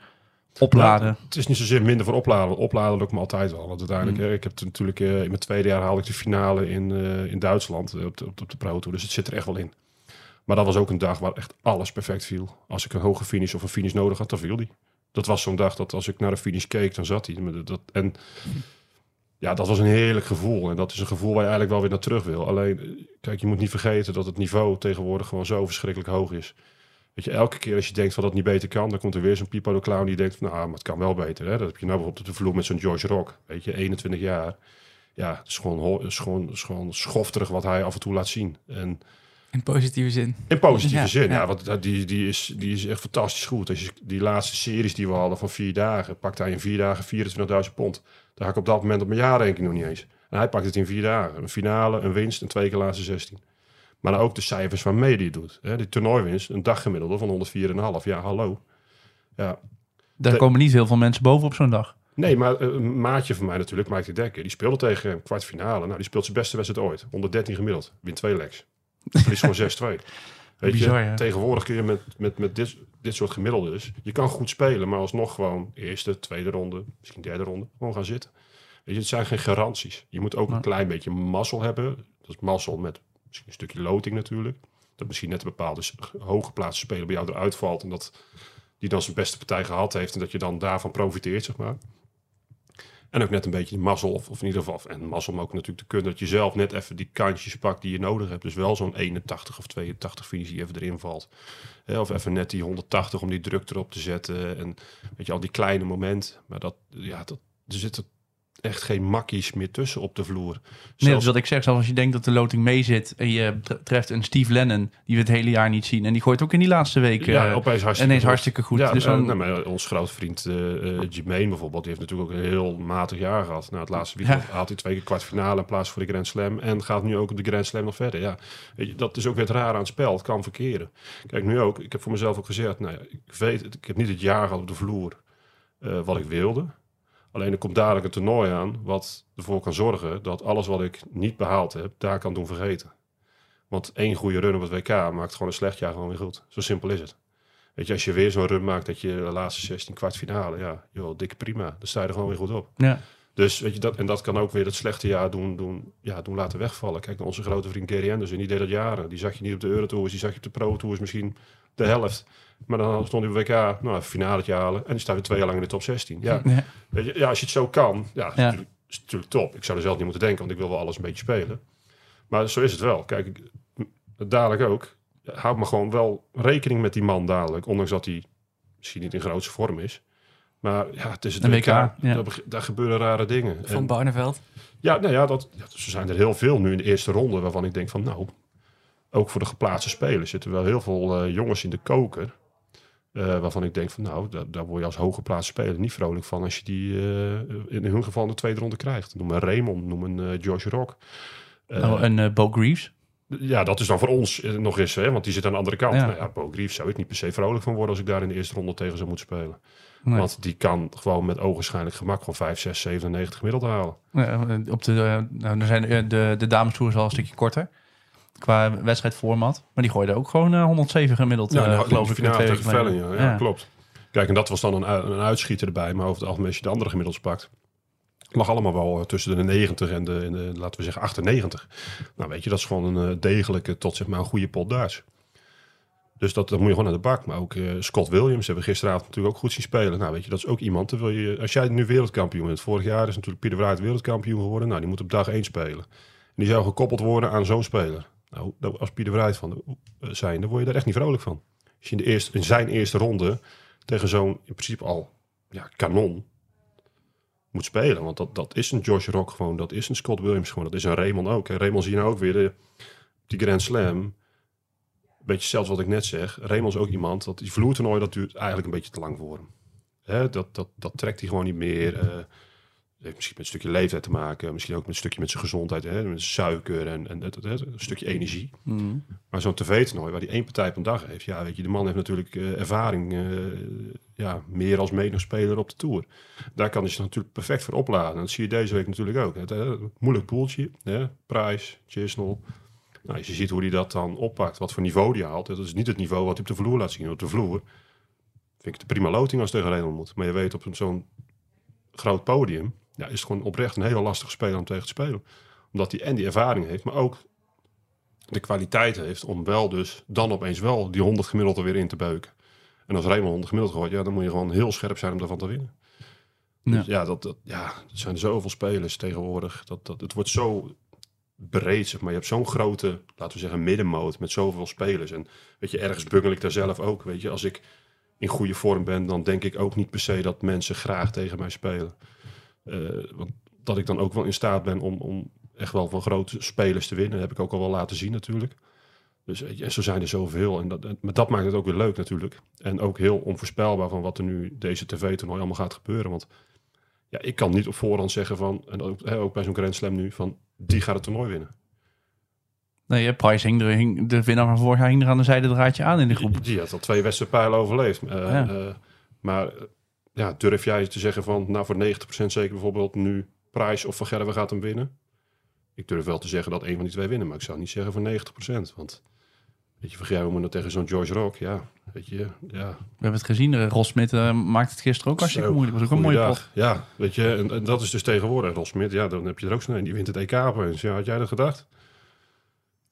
Opladen. Nou, het is niet zozeer minder voor opladen. Opladen lukt me altijd wel. Want uiteindelijk, mm. ik heb natuurlijk uh, in mijn tweede jaar haalde ik de finale in, uh, in Duitsland op, de, op, de Pro Tour. Dus het zit er echt wel in. Maar dat was ook een dag waar echt alles perfect viel. Als ik een hoge finish of een finish nodig had, dan viel die. Dat was zo'n dag dat als ik naar de finish keek, dan zat hij. Dat, en ja, dat was een heerlijk gevoel. En dat is een gevoel waar je eigenlijk wel weer naar terug wil. Alleen, kijk, je moet niet vergeten dat het niveau tegenwoordig gewoon zo verschrikkelijk hoog is. Weet je, elke keer als je denkt van dat het niet beter kan, dan komt er weer zo'n Pipo de Clown die denkt van, nou, maar het kan wel beter. Hè? Dat heb je nou bijvoorbeeld op de vloer met zo'n George Rock. Weet je, 21 jaar. Ja, het is gewoon, is gewoon, is gewoon schofterig wat hij af en toe laat zien. En, in positieve zin. In positieve zin, ja. want die, die, is, die is echt fantastisch goed. Als je die laatste series die we hadden van vier dagen, pakt hij in vier dagen 24.000 pond. Daar had ik op dat moment op mijn jaarrekening nog niet eens. En hij pakt het in vier dagen. Een finale, een winst en twee keer laatste 16. Maar ook de cijfers waarmee die doet. Hè? Die toernooiwinst, een daggemiddelde van 104,5. Ja, hallo. Ja. Daar komen niet heel veel mensen boven op zo'n dag. Nee, maar eh, een maatje van mij natuurlijk, Mike de Dekker, die speelde tegen hem kwartfinale. Nou, die speelt zijn beste wedstrijd ooit. 113 gemiddeld. Wint twee legs. Verlies gewoon 6-2. Weet Bizar, je, tegenwoordig kun je met, met, met dit, dit soort gemiddeldes, je kan goed spelen, maar alsnog gewoon eerste, tweede ronde, misschien derde ronde, gewoon gaan zitten. Weet je, het zijn geen garanties. Je moet ook een klein beetje mazzel hebben. Dat is mazzel met misschien een stukje loting natuurlijk. Dat misschien net een bepaalde hooggeplaatste speler bij jou eruit valt. En dat die dan zijn beste partij gehad heeft. En dat je dan daarvan profiteert, zeg maar. En ook net een beetje de mazzel, of, in ieder geval, en mazzel, maar ook natuurlijk de kunde dat je zelf net even die kantjes pakt die je nodig hebt. Dus wel zo'n 81 of 82 finish die even erin valt. Of even net die 180 om die druk erop te zetten. En weet je, al die kleine momenten. Maar dat, ja, dat, er zitten echt geen makkies meer tussen op de vloer. Nee, dat is wat ik zeg. Zelfs als je denkt dat de loting mee zit en je tre- treft een Steve Lennon, die we het hele jaar niet zien. En die gooit ook in die laatste week ja, eh, opeens hartstikke ineens goed. hartstikke goed. Ja, dus eh, dan, nou, maar ons grote vriend eh eh, Jermaine bijvoorbeeld, die heeft natuurlijk ook een heel matig jaar gehad. Nou, het laatste weekend had hij twee keer kwartfinale in plaats voor de Grand Slam. En gaat nu ook op de Grand Slam nog verder. Ja, weet je, dat is ook weer het raar aan het spel. Het kan verkeren. Kijk, nu ook. Ik heb voor mezelf ook gezegd, nou ja, ik weet, ik heb niet het jaar gehad op de vloer wat ik wilde. Alleen er komt dadelijk een toernooi aan wat ervoor kan zorgen dat alles wat ik niet behaald heb, daar kan doen vergeten. Want één goede run op het WK maakt gewoon een slecht jaar gewoon weer goed. Zo simpel is het. Weet je, als je weer zo'n run maakt dat je de laatste 16 kwartfinale, ja, joh, dikke prima. Dan sta je er gewoon weer goed op. ja. Dus weet je, dat, en dat kan ook weer het slechte jaar doen, doen, ja, doen laten wegvallen. Kijk naar onze grote vriend Gary Anderson, die deed dat jaren. Die zag je niet op de Eurotours, die zag je op de Pro Tours misschien de helft. Maar dan stond hij op WK, nou, even finale halen. En die staat weer twee jaar lang in de top 16. Ja, Ja. weet je, ja als je het zo kan, ja, is, Ja. Natuurlijk, is natuurlijk top. Ik zou er zelf niet moeten denken, want ik wil wel alles een beetje spelen. Maar zo is het wel. Kijk, ik, dadelijk ook. Houd maar gewoon wel rekening met die man dadelijk. Ondanks dat hij misschien niet in grootste vorm is. Maar ja, het is het Een WK. WK, ja. Daar, gebeuren rare dingen. Van En- Barneveld. ja, nou ja, dat, ja, er zijn er heel veel nu in de eerste ronde waarvan ik denk van nou, ook voor de geplaatste spelers zitten wel heel veel eh, jongens in de koker. eh, waarvan ik denk van nou, daar, daar word je als hooggeplaatste speler niet vrolijk van als je die eh, in hun geval de tweede ronde krijgt. Noem een Raymond, noem een Josh Rock. Nou, en eh Bo Greaves. ja, dat is dan voor ons nog eens, hè, want die zit aan de andere kant. Ja. Nou ja, Bo Greaves zou ik niet per se vrolijk van worden als ik daar in de eerste ronde tegen zou moeten spelen. Nee. Want die kan gewoon met ogenschijnlijk gemak gewoon 5, 6, 97 gemiddeld halen. Ja, op de, nou, dan zijn de, de, de damestoer is al een stukje korter. Qua wedstrijdformat. Maar die gooiden ook gewoon eh, 107 gemiddeld, Ja, eh, nou, geloof de ik. finale tegen ja. Ja, klopt. Kijk, en dat was dan een, een uitschieter erbij. Maar over het algemeen, als je de andere gemiddels pakt... lag allemaal wel eh, tussen de 90 en de, en de, laten we zeggen, 98. Nou, weet je, dat is gewoon een eh, degelijke tot zeg maar een goede pot Duits. Dus dat, dat moet je gewoon naar de bak. Maar ook eh, Scott Williams hebben we gisteravond natuurlijk ook goed zien spelen. Nou, weet je, dat is ook iemand. dan wil je, als jij nu wereldkampioen bent. Vorig jaar is natuurlijk Pieter Wright wereldkampioen geworden. Nou, die moet op dag 1 spelen. En die zou gekoppeld worden aan zo'n speler. Nou, als Pieter Wright van eh, zijn, dan word je daar echt niet vrolijk van. Als je in, de eerste, in zijn eerste ronde tegen zo'n in principe al ja, kanon moet spelen. Want dat, dat is een Josh Rock gewoon, dat is een Scott Williams gewoon, dat is een Raymond ook. Raymond zie je nou ook weer, de, die Grand Slam. Beetje zelfs wat ik net zeg. Raymond is ook iemand, dat die vloertoernooi, dat duurt eigenlijk een beetje te lang voor hem. Hè, dat, dat, dat trekt hij gewoon niet meer. eh heeft misschien met een stukje leeftijd te maken. Misschien ook met een stukje met zijn gezondheid. Hè, met suiker en, en het- het- een stukje energie. Mhm. Maar zo'n tv-toernooi waar hij één partij op een dag heeft. Ja, weet je, de man heeft natuurlijk eh, ervaring. eh, ja, meer als menig speler op de Tour. Daar kan hij zich natuurlijk perfect voor opladen. En dat zie je deze week natuurlijk ook. Het, eh, moeilijk poeltje. Hè? Price, Chisnell. Nou, als je ziet hoe hij dat dan oppakt. Wat voor niveau hij haalt. Dat is niet het niveau wat hij op de vloer laat zien. Op de vloer vind ik het een prima loting als tegen Renan moet. Maar je weet op zo'n groot podium... Ja, is het gewoon oprecht een hele lastige speler om tegen te spelen. Omdat hij en die ervaring heeft, maar ook de kwaliteit heeft om wel dus dan opeens wel die 100 gemiddeld er weer in te beuken. En als Raymond 100 gemiddeld gooit, ja, dan moet je gewoon heel scherp zijn om daarvan te winnen. Ja. Dus ja, dat, dat, ja, er zijn zoveel spelers tegenwoordig. Dat, dat, het wordt zo breed, zeg maar. Je hebt zo'n grote, laten we zeggen, middenmoot met zoveel spelers. En weet je, ergens bungel ik daar zelf ook. Weet je, als ik in goede vorm ben, dan denk ik ook niet per se dat mensen graag tegen mij spelen. Eh, want dat ik dan ook wel in staat ben om, om echt wel van grote spelers te winnen, heb ik ook al wel laten zien natuurlijk. Dus en zo zijn er zoveel. En dat, en- maar dat maakt het ook weer leuk natuurlijk. En ook heel onvoorspelbaar van wat er nu deze tv-toernooi allemaal gaat gebeuren. Want ja, ik kan niet op voorhand zeggen van, en ook, hè, ook bij zo'n Grand Slam nu, van die gaat het toernooi winnen. Nee, Price hing, er, hing de winnaar van vorig jaar hing er aan de zijde draadje aan in de groep. Die, die had al twee wedstrijdpijlen overleefd. Eh, Ja. eh, maar ja, durf jij te zeggen van, nou voor 90% zeker bijvoorbeeld nu Prijs of Van Gerwen gaat hem winnen? Ik durf wel te zeggen dat een van die twee winnen, maar ik zou niet zeggen voor 90%. Want weet je, Van Gerwen moet nou tegen zo'n George Rock, ja, weet je, ja. We hebben het gezien. eh, Ros Smit eh, maakt het gisteren ook hartstikke Zo, moeilijk. was ook een mooie pot. Ja, weet je, en, en dat is dus tegenwoordig. Ros Smit, ja, dan heb je er ook zo'n een, die wint het EK opeens. Ja, had jij dat gedacht?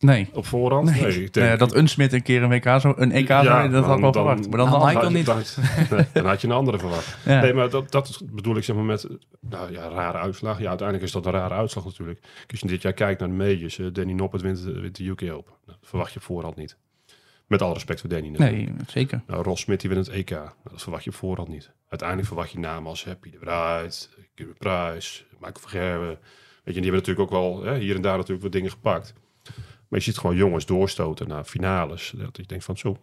Nee. op voorhand. Nee, ik denk, ja, dat een Smit een keer een WK zo, een EK zou, Ja, dat had ik wel dan- verwacht. Maar dan, dan Michael dan, niet. Dan, nee, dan had je een andere verwacht. ja. Nee, maar dat, dat bedoel ik zeg maar met, nou ja, rare uitslag. Ja, uiteindelijk is dat een rare uitslag natuurlijk. Als je dit jaar kijkt naar de majors, eh, Danny Noppert wint, de- wint de UK Open. Nou, dat verwacht je op voorhand niet. Met alle respect voor Danny natuurlijk. nee, zeker. Nou, Ross Smit die wint het EK. Nou, dat verwacht je op voorhand niet. Uiteindelijk verwacht je namen als Happy de Wright, Kieran Price, Michael Vergerwe. Weet je, die hebben natuurlijk ook wel hè, hier en daar natuurlijk wat dingen gepakt. Maar je ziet gewoon jongens doorstoten naar finales. Dat je denkt van zo,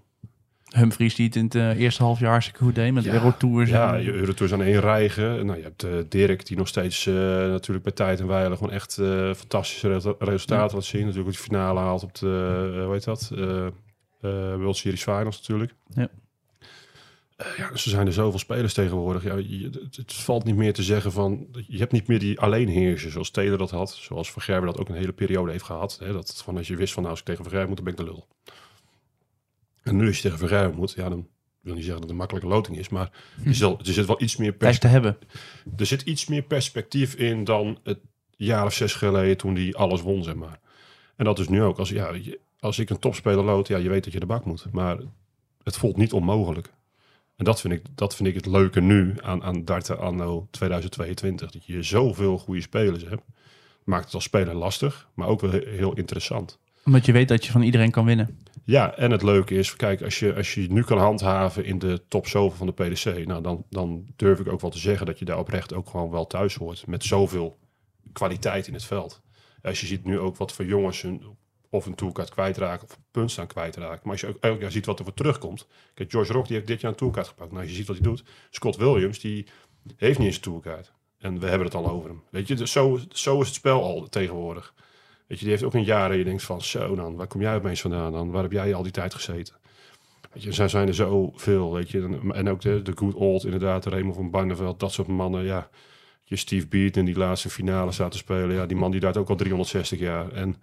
Humphries die het in het eh, eerste half jaar hartstikke goed deed met Ja, Eurotours. Ja, en- Eurotours aan één rijgen. Nou, je hebt eh, Dirk die nog steeds eh, natuurlijk bij tijd en wijle gewoon echt fantastische re- resultaten laat zien. Natuurlijk de finale haalt op de, hoe heet dat? World Series Finals natuurlijk. Ja. Eh, ja, er zijn er zoveel spelers tegenwoordig. Ja, je, het, valt niet meer te zeggen van... Je hebt niet meer die alleenheerser zoals Taylor dat had. Zoals Van dat ook een hele periode heeft gehad. Hè, dat van als je wist van nou, als ik tegen Van moet, dan ben ik de lul. En nu als je tegen Van moet, ja, dan wil niet zeggen dat het een makkelijke loting is, maar er, zit, wel- er zit wel iets meer Hij is pers- te hebben. er zit iets meer perspectief in dan het jaar of zes geleden toen die alles won, zeg maar. En dat is nu ook. Als, ja, als ik een topspeler lood, ja, je weet dat je de bak moet. Maar het voelt niet onmogelijk. En dat vind ik, dat vind ik het leuke nu aan, aan darten anno 2022. Dat je zoveel goede spelers hebt. Maakt het als speler lastig, maar ook wel he- heel interessant. Omdat je weet dat je van iedereen kan winnen. Ja, en het leuke is, kijk, als je, als je nu kan handhaven in de top zoveel van de PDC, nou dan, dan durf ik ook wel te zeggen dat je daar oprecht ook gewoon wel thuis hoort. Met zoveel kwaliteit in het veld. Als je ziet nu ook wat voor jongens hun, of een toolkaart kwijtraken of een punt staan kwijtraken. Maar als je elk jaar ziet wat er voor terugkomt. Kijk, George Rock die heeft dit jaar een toolkaart gepakt. Nou, als je ziet wat hij doet. Scott Williams, die heeft niet eens een. En we hebben het al over hem. Weet je, zo, zo is het spel al tegenwoordig. Weet je, die heeft ook een jaar en je denkt van, zo dan, waar kom jij opeens vandaan dan? Waar heb jij al die tijd gezeten? Weet je, zijn er zoveel, weet je. En, ook de, de good old, inderdaad, de Raymond van Barneveld, dat soort mannen, ja. Je Steve Beat in die laatste finale staat te spelen. Ja, die man die daart ook al 360 jaar. En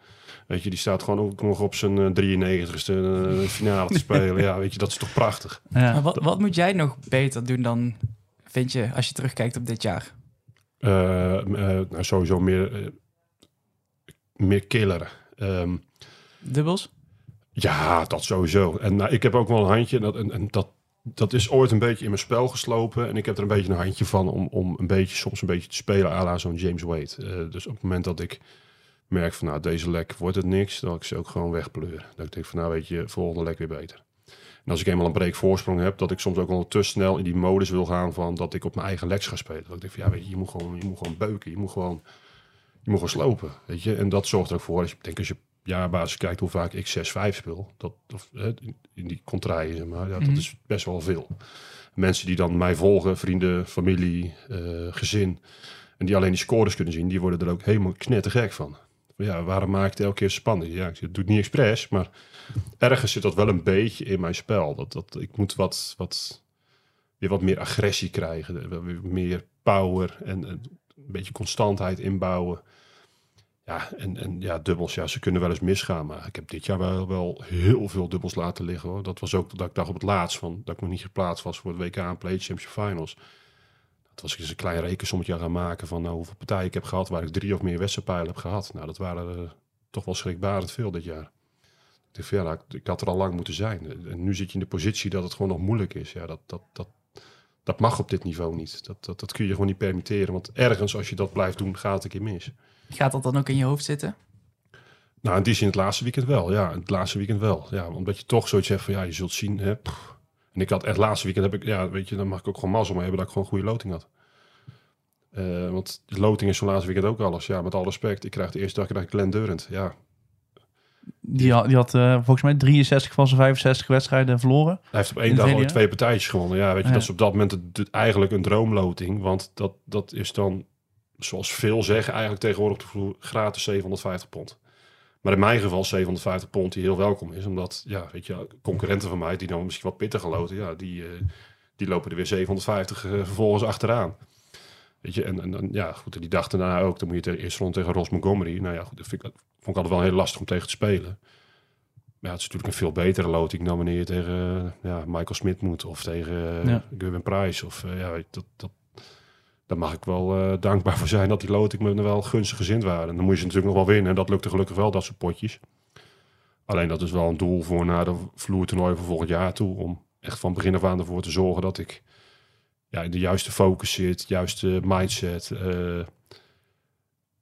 weet je, die staat gewoon ook nog op zijn eh, 93ste eh, finale te spelen. Ja, weet je, dat is toch prachtig. Ja. Maar wat, wat moet jij nog beter doen dan, vind je, als je terugkijkt op dit jaar? Eh, eh, nou, sowieso meer, eh, meer killer. Ehm, Dubbels? Ja, dat sowieso. En nou, ik heb ook wel een handje. En, dat, en, en dat, dat is ooit een beetje in mijn spel geslopen. En ik heb er een beetje een handje van om, om een beetje, soms een beetje te spelen à zo'n James Wade. Eh, dus op het moment dat ik merk van nou, deze lek wordt het niks, dan ik ze ook gewoon wegpleuren. Dat ik denk van nou, weet je, volgende lek weer beter. En als ik eenmaal een break voorsprong heb, dat ik soms ook wel te snel in die modus wil gaan van dat ik op mijn eigen leks ga spelen. Dat ik denk van ja, weet je, je moet gewoon, je moet gewoon beuken, je moet gewoon, je moet gewoon slopen, weet je. En dat zorgt er ook voor, als je, denk als je jaarbasis kijkt hoe vaak ik 6-5 speel, dat, of, hè, in, die contraien, zeg maar, ja, Mhm. dat is best wel veel. Mensen die dan mij volgen, vrienden, familie, eh, gezin, en die alleen die scores kunnen zien, die worden er ook helemaal knettergek van. Ja, waarom maak ik het elke keer spannend? Ja, ik zeg, het doet niet expres, maar ergens zit dat wel een beetje in mijn spel. Dat, dat, ik moet wat, wat, weer wat meer agressie krijgen, weer meer power en een beetje constantheid inbouwen. Ja, en, en ja, dubbels, ja, ze kunnen wel eens misgaan. Maar ik heb dit jaar wel, wel heel veel dubbels laten liggen. Hoor. Dat was ook dat ik dacht op het laatst van dat ik nog niet geplaatst was voor het WK en Play Championship Finals. Dat was ik eens een klein rekensommetje gaan maken van nou, hoeveel partijen ik heb gehad waar ik drie of meer wedstrijdpijlen heb gehad. Nou, dat waren er toch wel schrikbarend veel dit jaar. Ik dacht ja, nou, ik had er al lang moeten zijn. En nu zit je in de positie dat het gewoon nog moeilijk is. Ja, dat, dat, dat, dat mag op dit niveau niet. Dat, dat, dat kun je gewoon niet permitteren. Want ergens, als je dat blijft doen, gaat het een keer mis. Gaat dat dan ook in je hoofd zitten? Nou, in die zin het laatste weekend wel. Ja, het laatste weekend wel. Ja, omdat je toch zoiets zegt van, ja, je zult zien. Hè, pff. En ik had echt laatste weekend, heb ik, ja, weet je, dan mag ik ook gewoon mazzel mee hebben dat ik gewoon goede loting had. Eh, want de loting is zo'n laatste weekend ook alles. Ja, met alle respect. Ik krijg de eerste dag krijg ik Glenn Durant. Ja, Die had, die had eh, volgens mij 63 van zijn 65 wedstrijden verloren. Hij heeft op één dag al twee partijtjes gewonnen. Ja, weet je, Ja. dat is op dat moment het- het- eigenlijk een droomloting. Want dat, dat is dan, zoals veel zeggen, eigenlijk tegenwoordig op de vloer gratis 750 pond. Maar in mijn geval 750 pond die heel welkom is. Omdat, ja, weet je, concurrenten van mij die dan misschien wat pittiger loten, ja, die, eh, die lopen er weer 750 eh, vervolgens achteraan. Weet je, en, en, en ja, goed, en die dag daarna ook. Dan moet je eerst rond tegen Ross Montgomery. Nou ja, goed, dat vind ik, vond ik altijd wel heel lastig om tegen te spelen. Maar ja, het is natuurlijk een veel betere loting dan wanneer je tegen eh, ja, Michael Smit moet. Of tegen Ja. Gavin Price. Of ja, dat, dat, daar mag ik wel eh, dankbaar voor zijn dat die loting me wel gunstig gezind waren. En dan moet je ze natuurlijk nog wel winnen. En dat lukte gelukkig wel, dat soort potjes. Alleen dat is wel een doel voor naar de vloertoernooi van volgend jaar toe. Om echt van begin af aan ervoor te zorgen dat ik ja, in de juiste focus zit, juiste mindset. eh,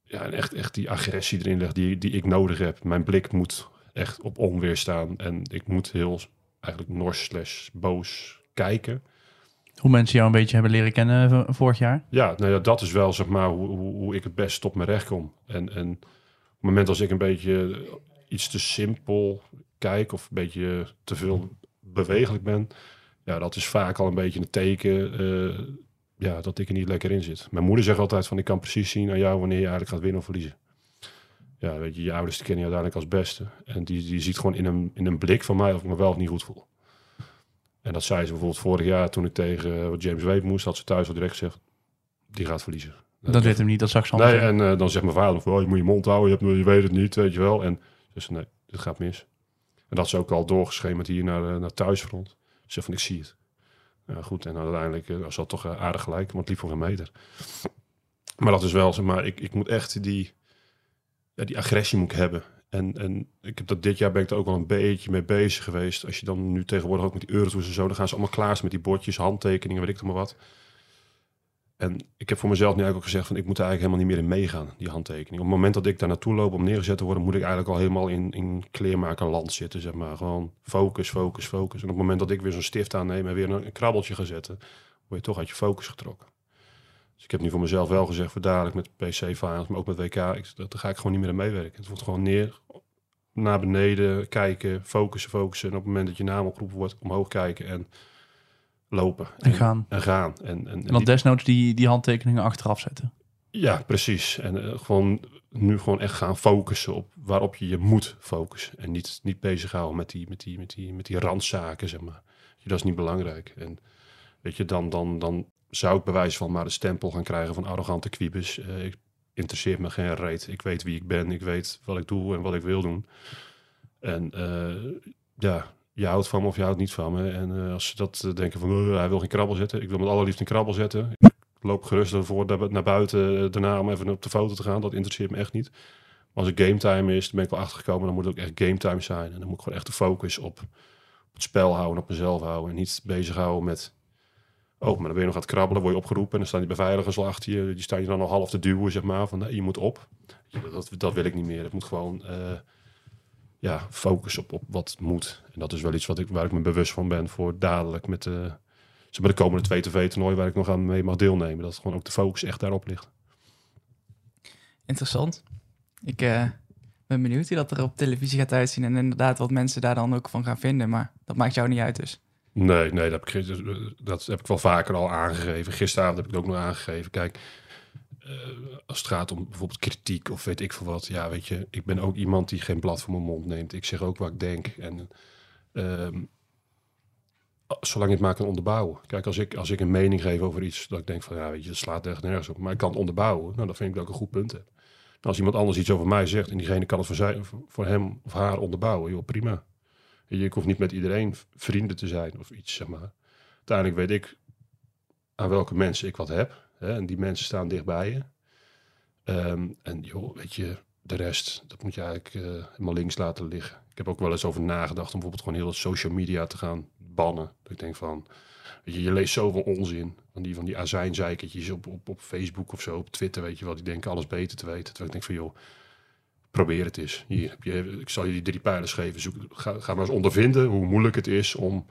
ja, en echt, echt die agressie erin leg die, die ik nodig heb. Mijn blik moet echt op onweer staan. En ik moet heel eigenlijk nors slash boos kijken. Hoe mensen jou een beetje hebben leren kennen v- vorig jaar. Ja, nou ja, dat is wel zeg maar hoe, hoe, ik het best op mijn recht kom. En, en op het moment als ik een beetje iets te simpel kijk of een beetje te veel bewegelijk ben, ja, dat is vaak al een beetje een teken eh, ja, dat ik er niet lekker in zit. Mijn moeder zegt altijd van ik kan precies zien aan jou wanneer je eigenlijk gaat winnen of verliezen. Ja, weet je, je ouders kennen je uiteindelijk als beste. En die, die ziet gewoon in een, in een blik van mij of ik me wel of niet goed voel. En dat zei ze bijvoorbeeld vorig jaar toen ik tegen eh, James Wade moest, had ze thuis al direct gezegd, die gaat verliezen. Dat weet hem niet, dat zag ze Nee, en eh, dan zegt mijn vader oh, je moet je mond houden, je, hebt, je weet het niet, weet je wel. En ze zei, nee, dit gaat mis. En dat is ook al doorgeschemerd hier naar, eh, naar thuisfront. Ze zegt van, ik zie het. Ja, goed, en uiteindelijk uh, was dat toch aardig gelijk, want het liep voor een meter. Maar dat is wel, zeg maar, ik, ik moet echt die, ja, die agressie moet ik hebben. En, en ik heb dat dit jaar ben ik er ook wel een beetje mee bezig geweest. Als je dan nu tegenwoordig ook met die eurotours en zo, dan gaan ze allemaal klaar met die bordjes, handtekeningen, weet ik nog maar wat. En ik heb voor mezelf nu eigenlijk ook gezegd van ik moet er eigenlijk helemaal niet meer in meegaan, die handtekening. Op het moment dat ik daar naartoe loop om neergezet te worden, moet ik eigenlijk al helemaal in, in kleermakerland zitten, zeg maar. Gewoon focus, focus, focus. En op het moment dat ik weer zo'n stift aanneem en weer een krabbeltje ga zetten, word je toch uit je focus getrokken. Dus ik heb nu voor mezelf wel gezegd, voor dadelijk met PC-files, maar ook met WK, ik, dat, daar ga ik gewoon niet meer aan meewerken. Het wordt gewoon neer, naar beneden, kijken, focussen, focussen. En op het moment dat je naam opgeroepen wordt, omhoog kijken en lopen. En gaan. En gaan. En, en, en En dan die- desnoods die, die handtekeningen achteraf zetten. ja, precies. En eh, gewoon nu gewoon echt gaan focussen op waarop je je moet focussen. En niet, niet bezighouden met die, met, die, met, die, met die randzaken, zeg maar. Je, dat is niet belangrijk. En weet je, dan, dan, dan zou ik bewijs van maar de stempel gaan krijgen van arrogante kwiebus. Eh, ik interesseert me geen reet. Ik weet wie ik ben. Ik weet wat ik doe en wat ik wil doen. En eh, ja, je houdt van me of je houdt niet van me. En eh, als ze dat denken van, "Oh, hij wil geen krabbel zetten. Ik wil met allerliefst een krabbel zetten. Ik loop gerust ervoor naar buiten daarna om even op de foto te gaan. Dat interesseert me echt niet. Maar als het game time is, dan ben ik wel achtergekomen. Dan moet het ook echt game time zijn. En dan moet ik gewoon echt de focus op het spel houden, op mezelf houden. En niet bezighouden met... Oh, maar dan ben je nog aan het krabbelen, word je opgeroepen. En dan staan die beveiligers al achter je. Die staan je dan al half te duwen, zeg maar. Van, je moet op. Dat, dat wil ik niet meer. Het moet gewoon... eh, ja, focus op, op wat moet. En dat is wel iets wat ik, waar ik me bewust van ben voor dadelijk met de, zeg maar de komende twee tv-toernooien waar ik nog aan mee mag deelnemen. Dat gewoon ook de focus echt daarop ligt. Interessant. Ik eh, ben benieuwd hoe dat er op televisie gaat uitzien. En inderdaad wat mensen daar dan ook van gaan vinden. Maar dat maakt jou niet uit dus. Nee, nee, dat heb ik, dat heb ik wel vaker al aangegeven. Gisteravond heb ik het ook nog aangegeven. Kijk, eh, als het gaat om bijvoorbeeld kritiek of weet ik veel wat. Ja, weet je, ik ben ook iemand die geen blad voor mijn mond neemt. Ik zeg ook wat ik denk. En ehm, zolang je het maar kan onderbouwen. Kijk, als ik, als ik een mening geef over iets, dat ik denk van, ja, weet je, dat slaat echt nergens op. Maar ik kan het onderbouwen. Nou, dan vind ik dat ik een goed punt heb. En als iemand anders iets over mij zegt en diegene kan het voor, voor hem of haar onderbouwen, joh, prima. Ik hoef niet met iedereen vrienden te zijn of iets, zeg maar. Uiteindelijk weet ik aan welke mensen ik wat heb. Hè, en die mensen staan dichtbij je. Ehm, en joh, weet je, de rest, dat moet je eigenlijk eh, helemaal links laten liggen. Ik heb ook wel eens over nagedacht om bijvoorbeeld gewoon heel social media te gaan bannen. Dat ik denk van, weet je, je leest zoveel onzin. Van die, van die azijnzeikertjes op, op, op Facebook of zo, op Twitter, weet je wel. Die denken alles beter te weten. Terwijl ik denk van, joh, probeer het eens. Hier, je, ik zal je die drie pijlers geven. Ga, maar eens ondervinden hoe moeilijk het is om,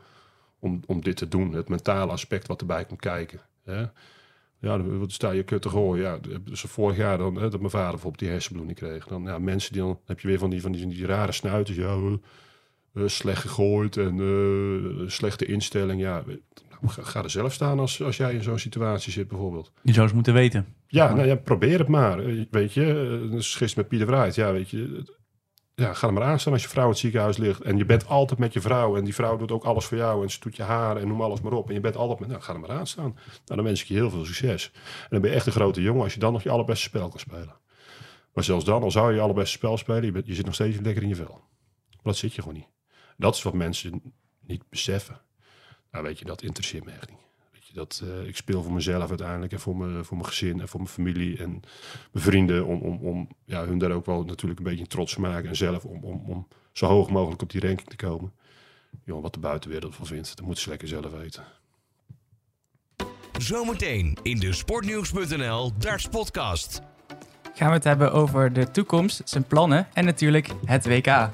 om, om dit te doen. Het mentale aspect wat erbij komt kijken. Hè? Ja, dan sta je kut te. Ja, dus vorig jaar dan, hè, dat mijn vader bijvoorbeeld die hersenbloeding kreeg. Dan ja, mensen die dan heb je weer van die, van die, die rare snuiters. Ja, eh, slecht gegooid en eh, slechte instelling. Ja, ga, ga er zelf staan als, als jij in zo'n situatie zit bijvoorbeeld. Je zou eens moeten weten. Ja, nou ja, probeer het maar. Eh, Weet je, eh, dus gisteren met Pieter Wright. Ja, weet je, ja, ga er maar aan staan als je vrouw in het ziekenhuis ligt. En je bent altijd met je vrouw. En die vrouw doet ook alles voor jou. En ze doet je haar en noem alles maar op. En je bent altijd met, nou, ga er maar aan staan. Nou, dan wens ik je heel veel succes. En dan ben je echt een grote jongen als je dan nog je allerbeste spel kan spelen. Maar zelfs dan, al zou je je allerbeste spel spelen, je, bent, je zit nog steeds lekker in je vel. Maar dat zit je gewoon niet. Dat is wat mensen niet beseffen. Nou, weet je, dat interesseert me echt niet. Dat, eh, ik speel voor mezelf uiteindelijk en voor mijn, voor mijn gezin en voor mijn familie en mijn vrienden. Om, om, om ja, hun daar ook wel natuurlijk een beetje trots te maken. En zelf om, om, om zo hoog mogelijk op die ranking te komen. Jongen, wat de buitenwereld van vindt, dat moeten ze lekker zelf weten. Zometeen in de Sportnieuws.nl Darts Podcast. Gaan we het hebben over de toekomst, zijn plannen en natuurlijk het WK.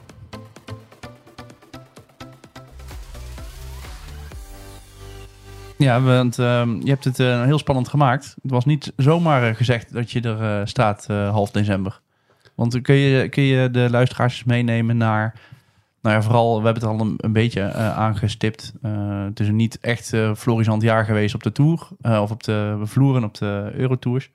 Ja, want ehm, je hebt het eh, heel spannend gemaakt. Het was niet zomaar eh, gezegd dat je er eh, staat half december. Want kun je, kun je de luisteraars meenemen naar... Nou ja, vooral, we hebben het al een, beetje aangestipt. Het is een niet echt florissant jaar geweest op de Tour. of op de vloeren op de Eurotours.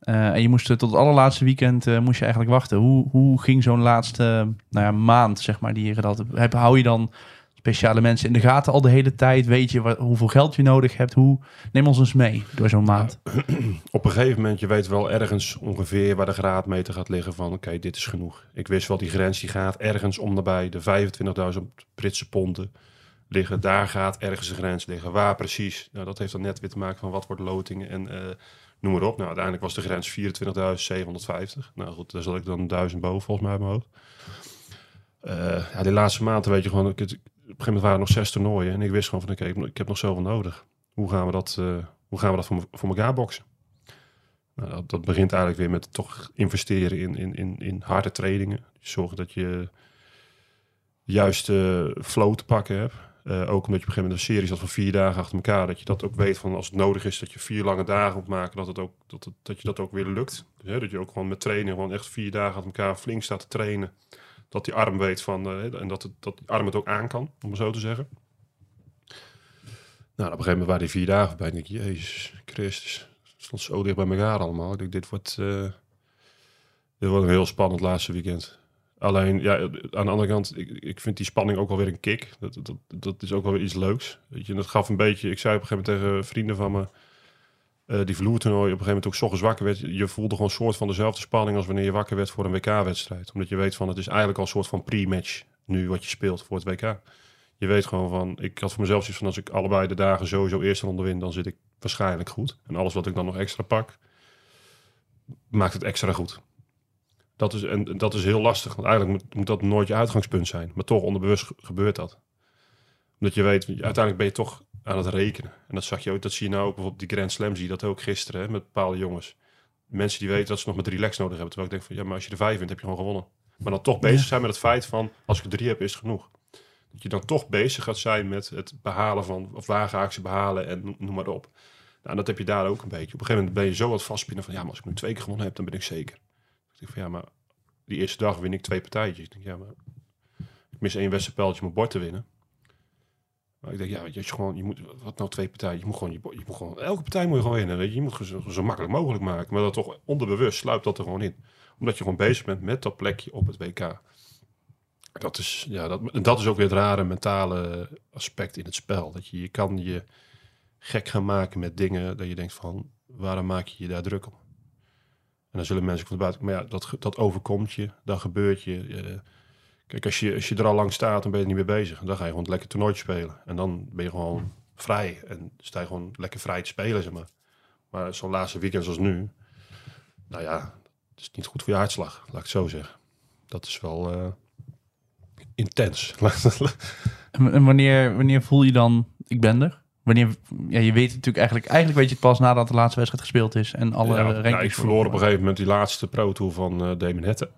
Eh, en je moest tot het allerlaatste weekend moest je eigenlijk wachten. Hoe, hoe ging zo'n laatste nou ja, maand, zeg maar, die je dat heb, hou je dan speciale mensen in de gaten al de hele tijd? Weet je wat, hoeveel geld je nodig hebt? Hoe, neem ons eens mee door zo'n maand. Op een gegeven moment, je weet wel ergens ongeveer waar de graadmeter gaat liggen van oké, dit is genoeg. Ik wist wel, die grens die gaat ergens om nabij de 25.000 Britse ponden liggen. Daar gaat ergens de grens liggen. Waar precies? Nou, dat heeft dan net weer te maken van wat wordt loting en eh, noem maar op. Nou, uiteindelijk was de grens 24.750. Nou goed, daar zat ik dan 1000 boven volgens mij uit mijn hoofd. Eh, ja, die laatste maanden weet je gewoon, ik, gegeven moment waren er nog zes toernooien en ik wist gewoon van oké, ik, ik heb nog zoveel nodig. Hoe gaan we dat, eh, hoe gaan we dat voor, voor elkaar boksen? Nou, dat, begint eigenlijk weer met toch investeren in, in, in, in harde trainingen. Zorgen dat je de juiste flow te pakken hebt. Eh, ook omdat je op een gegeven moment een serie zat van vier dagen achter elkaar. Dat je dat ook weet van als het nodig is dat je vier lange dagen moet maken. Dat, het ook, dat, dat je dat ook weer lukt. Dus, hè, dat je ook gewoon met trainen gewoon echt vier dagen achter elkaar flink staat te trainen. Dat die arm weet van, eh, en dat, het, dat die arm het ook aan kan, om het zo te zeggen. Nou, op een gegeven moment waren die vier dagen bij. Ik Jezus Christus. Het stond zo dicht bij elkaar allemaal. Ik denk, dit wordt, eh, dit wordt een heel spannend laatste weekend. Alleen, ja, aan de andere kant, ik, ik vind die spanning ook wel weer een kick. Dat, dat, dat is ook wel weer iets leuks. Weet je, dat gaf een beetje... Ik zei op een gegeven moment tegen vrienden van me... eh, die vloertoernooi op een gegeven moment ook ochtends wakker werd. Je voelde gewoon een soort van dezelfde spanning als wanneer je wakker werd voor een WK-wedstrijd. Omdat je weet van, het is eigenlijk al een soort van pre-match nu wat je speelt voor het WK. Je weet gewoon van, ik had voor mezelf zoiets van, als ik allebei de dagen sowieso eerste ronde win, dan zit ik waarschijnlijk goed. En alles wat ik dan nog extra pak, maakt het extra goed. Dat is, en dat is heel lastig, want eigenlijk moet, moet dat nooit je uitgangspunt zijn. Maar toch onderbewust ge- gebeurt dat. Omdat je weet, uiteindelijk ben je toch aan het rekenen. En dat zag je ook, dat zie je nou ook bijvoorbeeld die Grand Slam, zie je dat ook gisteren hè, met bepaalde jongens. Mensen die weten dat ze nog met relax nodig hebben. Terwijl ik denk van, ja, maar als je er vijf wint, heb je gewoon gewonnen. Maar dan toch bezig zijn met het feit van, als ik er drie heb, is het genoeg. Dat je dan toch bezig gaat zijn met het behalen van, of waar ga ik ze behalen en noem, maar op. Nou, en dat heb je daar ook een beetje. Op een gegeven moment ben je zo wat vastspinnen van, ja, maar als ik nu twee keer gewonnen heb, dan ben ik zeker. Ik denk van, ja, maar die eerste dag win ik twee partijtjes. Ik denk, ja, maar ik mis één wedstrijdpijltje om mijn bord te winnen. Maar ik denk, ja, je, je gewoon, je moet, wat nou twee partijen? Je moet gewoon, je, je moet gewoon, elke partij moet je gewoon winnen, weet je. Je moet zo, zo makkelijk mogelijk maken. Maar dat toch onderbewust sluipt dat er gewoon in. Omdat je gewoon bezig bent met dat plekje op het WK. Dat is, ja, dat, dat is ook weer het rare mentale aspect in het spel. Dat je, je kan je gek gaan maken met dingen dat je denkt van, waarom maak je je daar druk om? En dan zullen mensen van buiten, maar ja, dat, dat overkomt je, dan gebeurt je. eh, kijk, als je, als je er al lang staat, dan ben je er niet meer bezig. Dan ga je gewoon lekker toernooitje spelen. En dan ben je gewoon vrij. En sta je gewoon lekker vrij te spelen, zeg maar. Maar zo'n laatste weekend zoals nu, nou ja, het is niet goed voor je hartslag, laat ik het zo zeggen. Dat is wel eh, intens. En wanneer, wanneer voel je dan, ik ben er? Wanneer, ja, je weet het natuurlijk eigenlijk, eigenlijk weet je het pas nadat de laatste wedstrijd gespeeld is en alle ja, rankings nou, ik verloor op een gegeven moment die laatste Pro Tour van eh Damon Hette.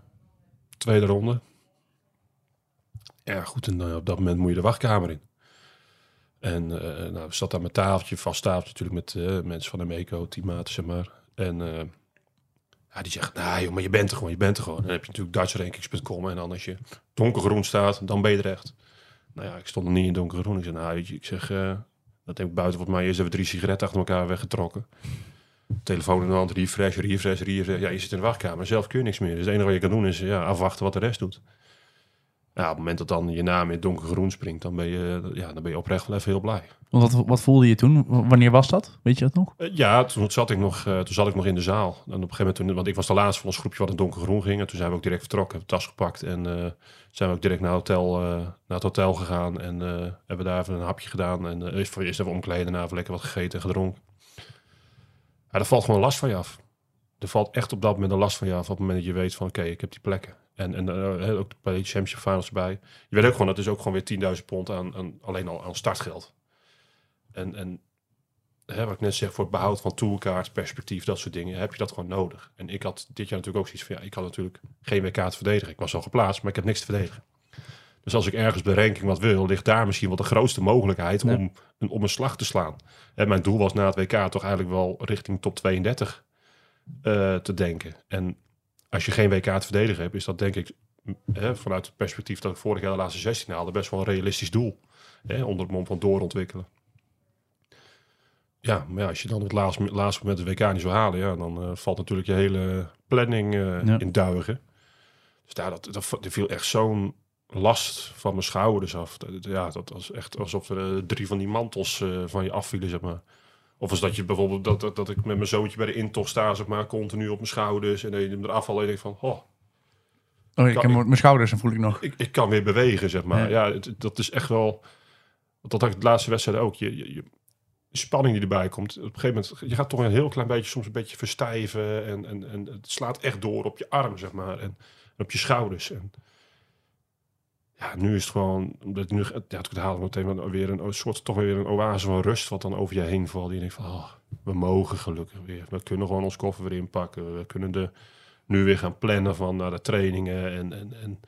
Tweede ronde. Ja, goed. En eh, op dat moment moet je de wachtkamer in. En eh nou, ik zat aan mijn tafeltje, vast tafeltje natuurlijk met eh, mensen van de Meco, teammaten, zeg maar. En eh, ja, die zegt, nou maar je bent er gewoon, je bent er gewoon. En dan heb je natuurlijk DutchRankings.com en dan als je donkergroen staat, dan ben je er echt. Nou ja, ik stond nog niet in donkergroen. Ik zeg, nou je, ik zeg, dat heb ik buiten volgens mij eerst even drie sigaretten achter elkaar weggetrokken. Telefoon in de hand, refresh, refresh, refresh. Ja, je zit in de wachtkamer. Zelf kun je niks meer. Dus het enige wat je kan doen is ja, afwachten wat de rest doet. Ja, op het moment dat dan je naam in donkergroen springt, dan ben je, ja, dan ben je oprecht wel even heel blij. Want wat, wat voelde je toen? W- Wanneer was dat? Weet je dat nog? Eh, Ja, toen zat ik nog, eh, toen zat ik nog in de zaal. En op een gegeven moment, toen, want ik was de laatste van ons groepje wat in donkergroen ging. En toen zijn we ook direct vertrokken, hebben tas gepakt en eh, zijn we ook direct naar, hotel, naar het hotel gegaan. En hebben daar even een hapje gedaan. En eerst voor eerst even omkleden, daarna even lekker wat gegeten en gedronken. Ja, er valt gewoon last van je af. Er valt echt op dat moment een last van je af. Op het moment dat je weet van, oké, ik heb die plekken. En, en eh, ook de Championship Finals erbij. Je weet ook gewoon, dat is ook gewoon weer 10.000 pond aan, aan, alleen al aan startgeld. En, en hè, wat ik net zeg, voor het behoud van tourkaart, perspectief, dat soort dingen, heb je dat gewoon nodig. En ik had dit jaar natuurlijk ook zoiets van, ja, ik had natuurlijk geen WK te verdedigen. Ik was al geplaatst, maar ik heb niks te verdedigen. Dus als ik ergens bij ranking wat wil, ligt daar misschien wel de grootste mogelijkheid Ja. om, een, om een slag te slaan. En mijn doel was na het WK toch eigenlijk wel richting top 32 eh, te denken. En als je geen WK te verdedigen hebt, is dat denk ik hè, vanuit het perspectief dat ik vorig jaar de laatste 16 haalde, best wel een realistisch doel. Hè, onder het mom van doorontwikkelen. Ja, maar ja, als je dan op het laatste, laatste moment de WK niet zou halen, ja, dan eh, valt natuurlijk je hele planning Ja. in duigen. Dus daar, dat, dat, viel echt zo'n last van mijn schouders af. Ja, dat was echt alsof er eh, drie van die mantels van je afvielen, zeg maar. Of als dat je bijvoorbeeld, dat, dat, dat ik met mijn zoontje bij de intocht sta, zeg maar, continu op mijn schouders. En dat je hem eraf al en denkt van, oh, Oh, ik Kan heb ik- mijn schouders en voel ik nog. ik, ik kan weer bewegen, zeg maar. Ja. Ja, het- dat is echt wel... Dat had ik de laatste wedstrijd ook. Je, je, je- de spanning die erbij komt. Op een gegeven moment, je gaat toch een heel klein beetje, soms een beetje verstijven. En, en, en het slaat echt door op je arm, zeg maar. En, en op je schouders. En ja, nu is het gewoon, omdat nu, ja, het haal ik meteen weer een soort, toch weer een oase van rust, wat dan over je heen valt. Die je denkt van, oh, we mogen gelukkig weer. We kunnen gewoon ons koffer weer inpakken. We kunnen de, nu weer gaan plannen van naar de trainingen en, en, en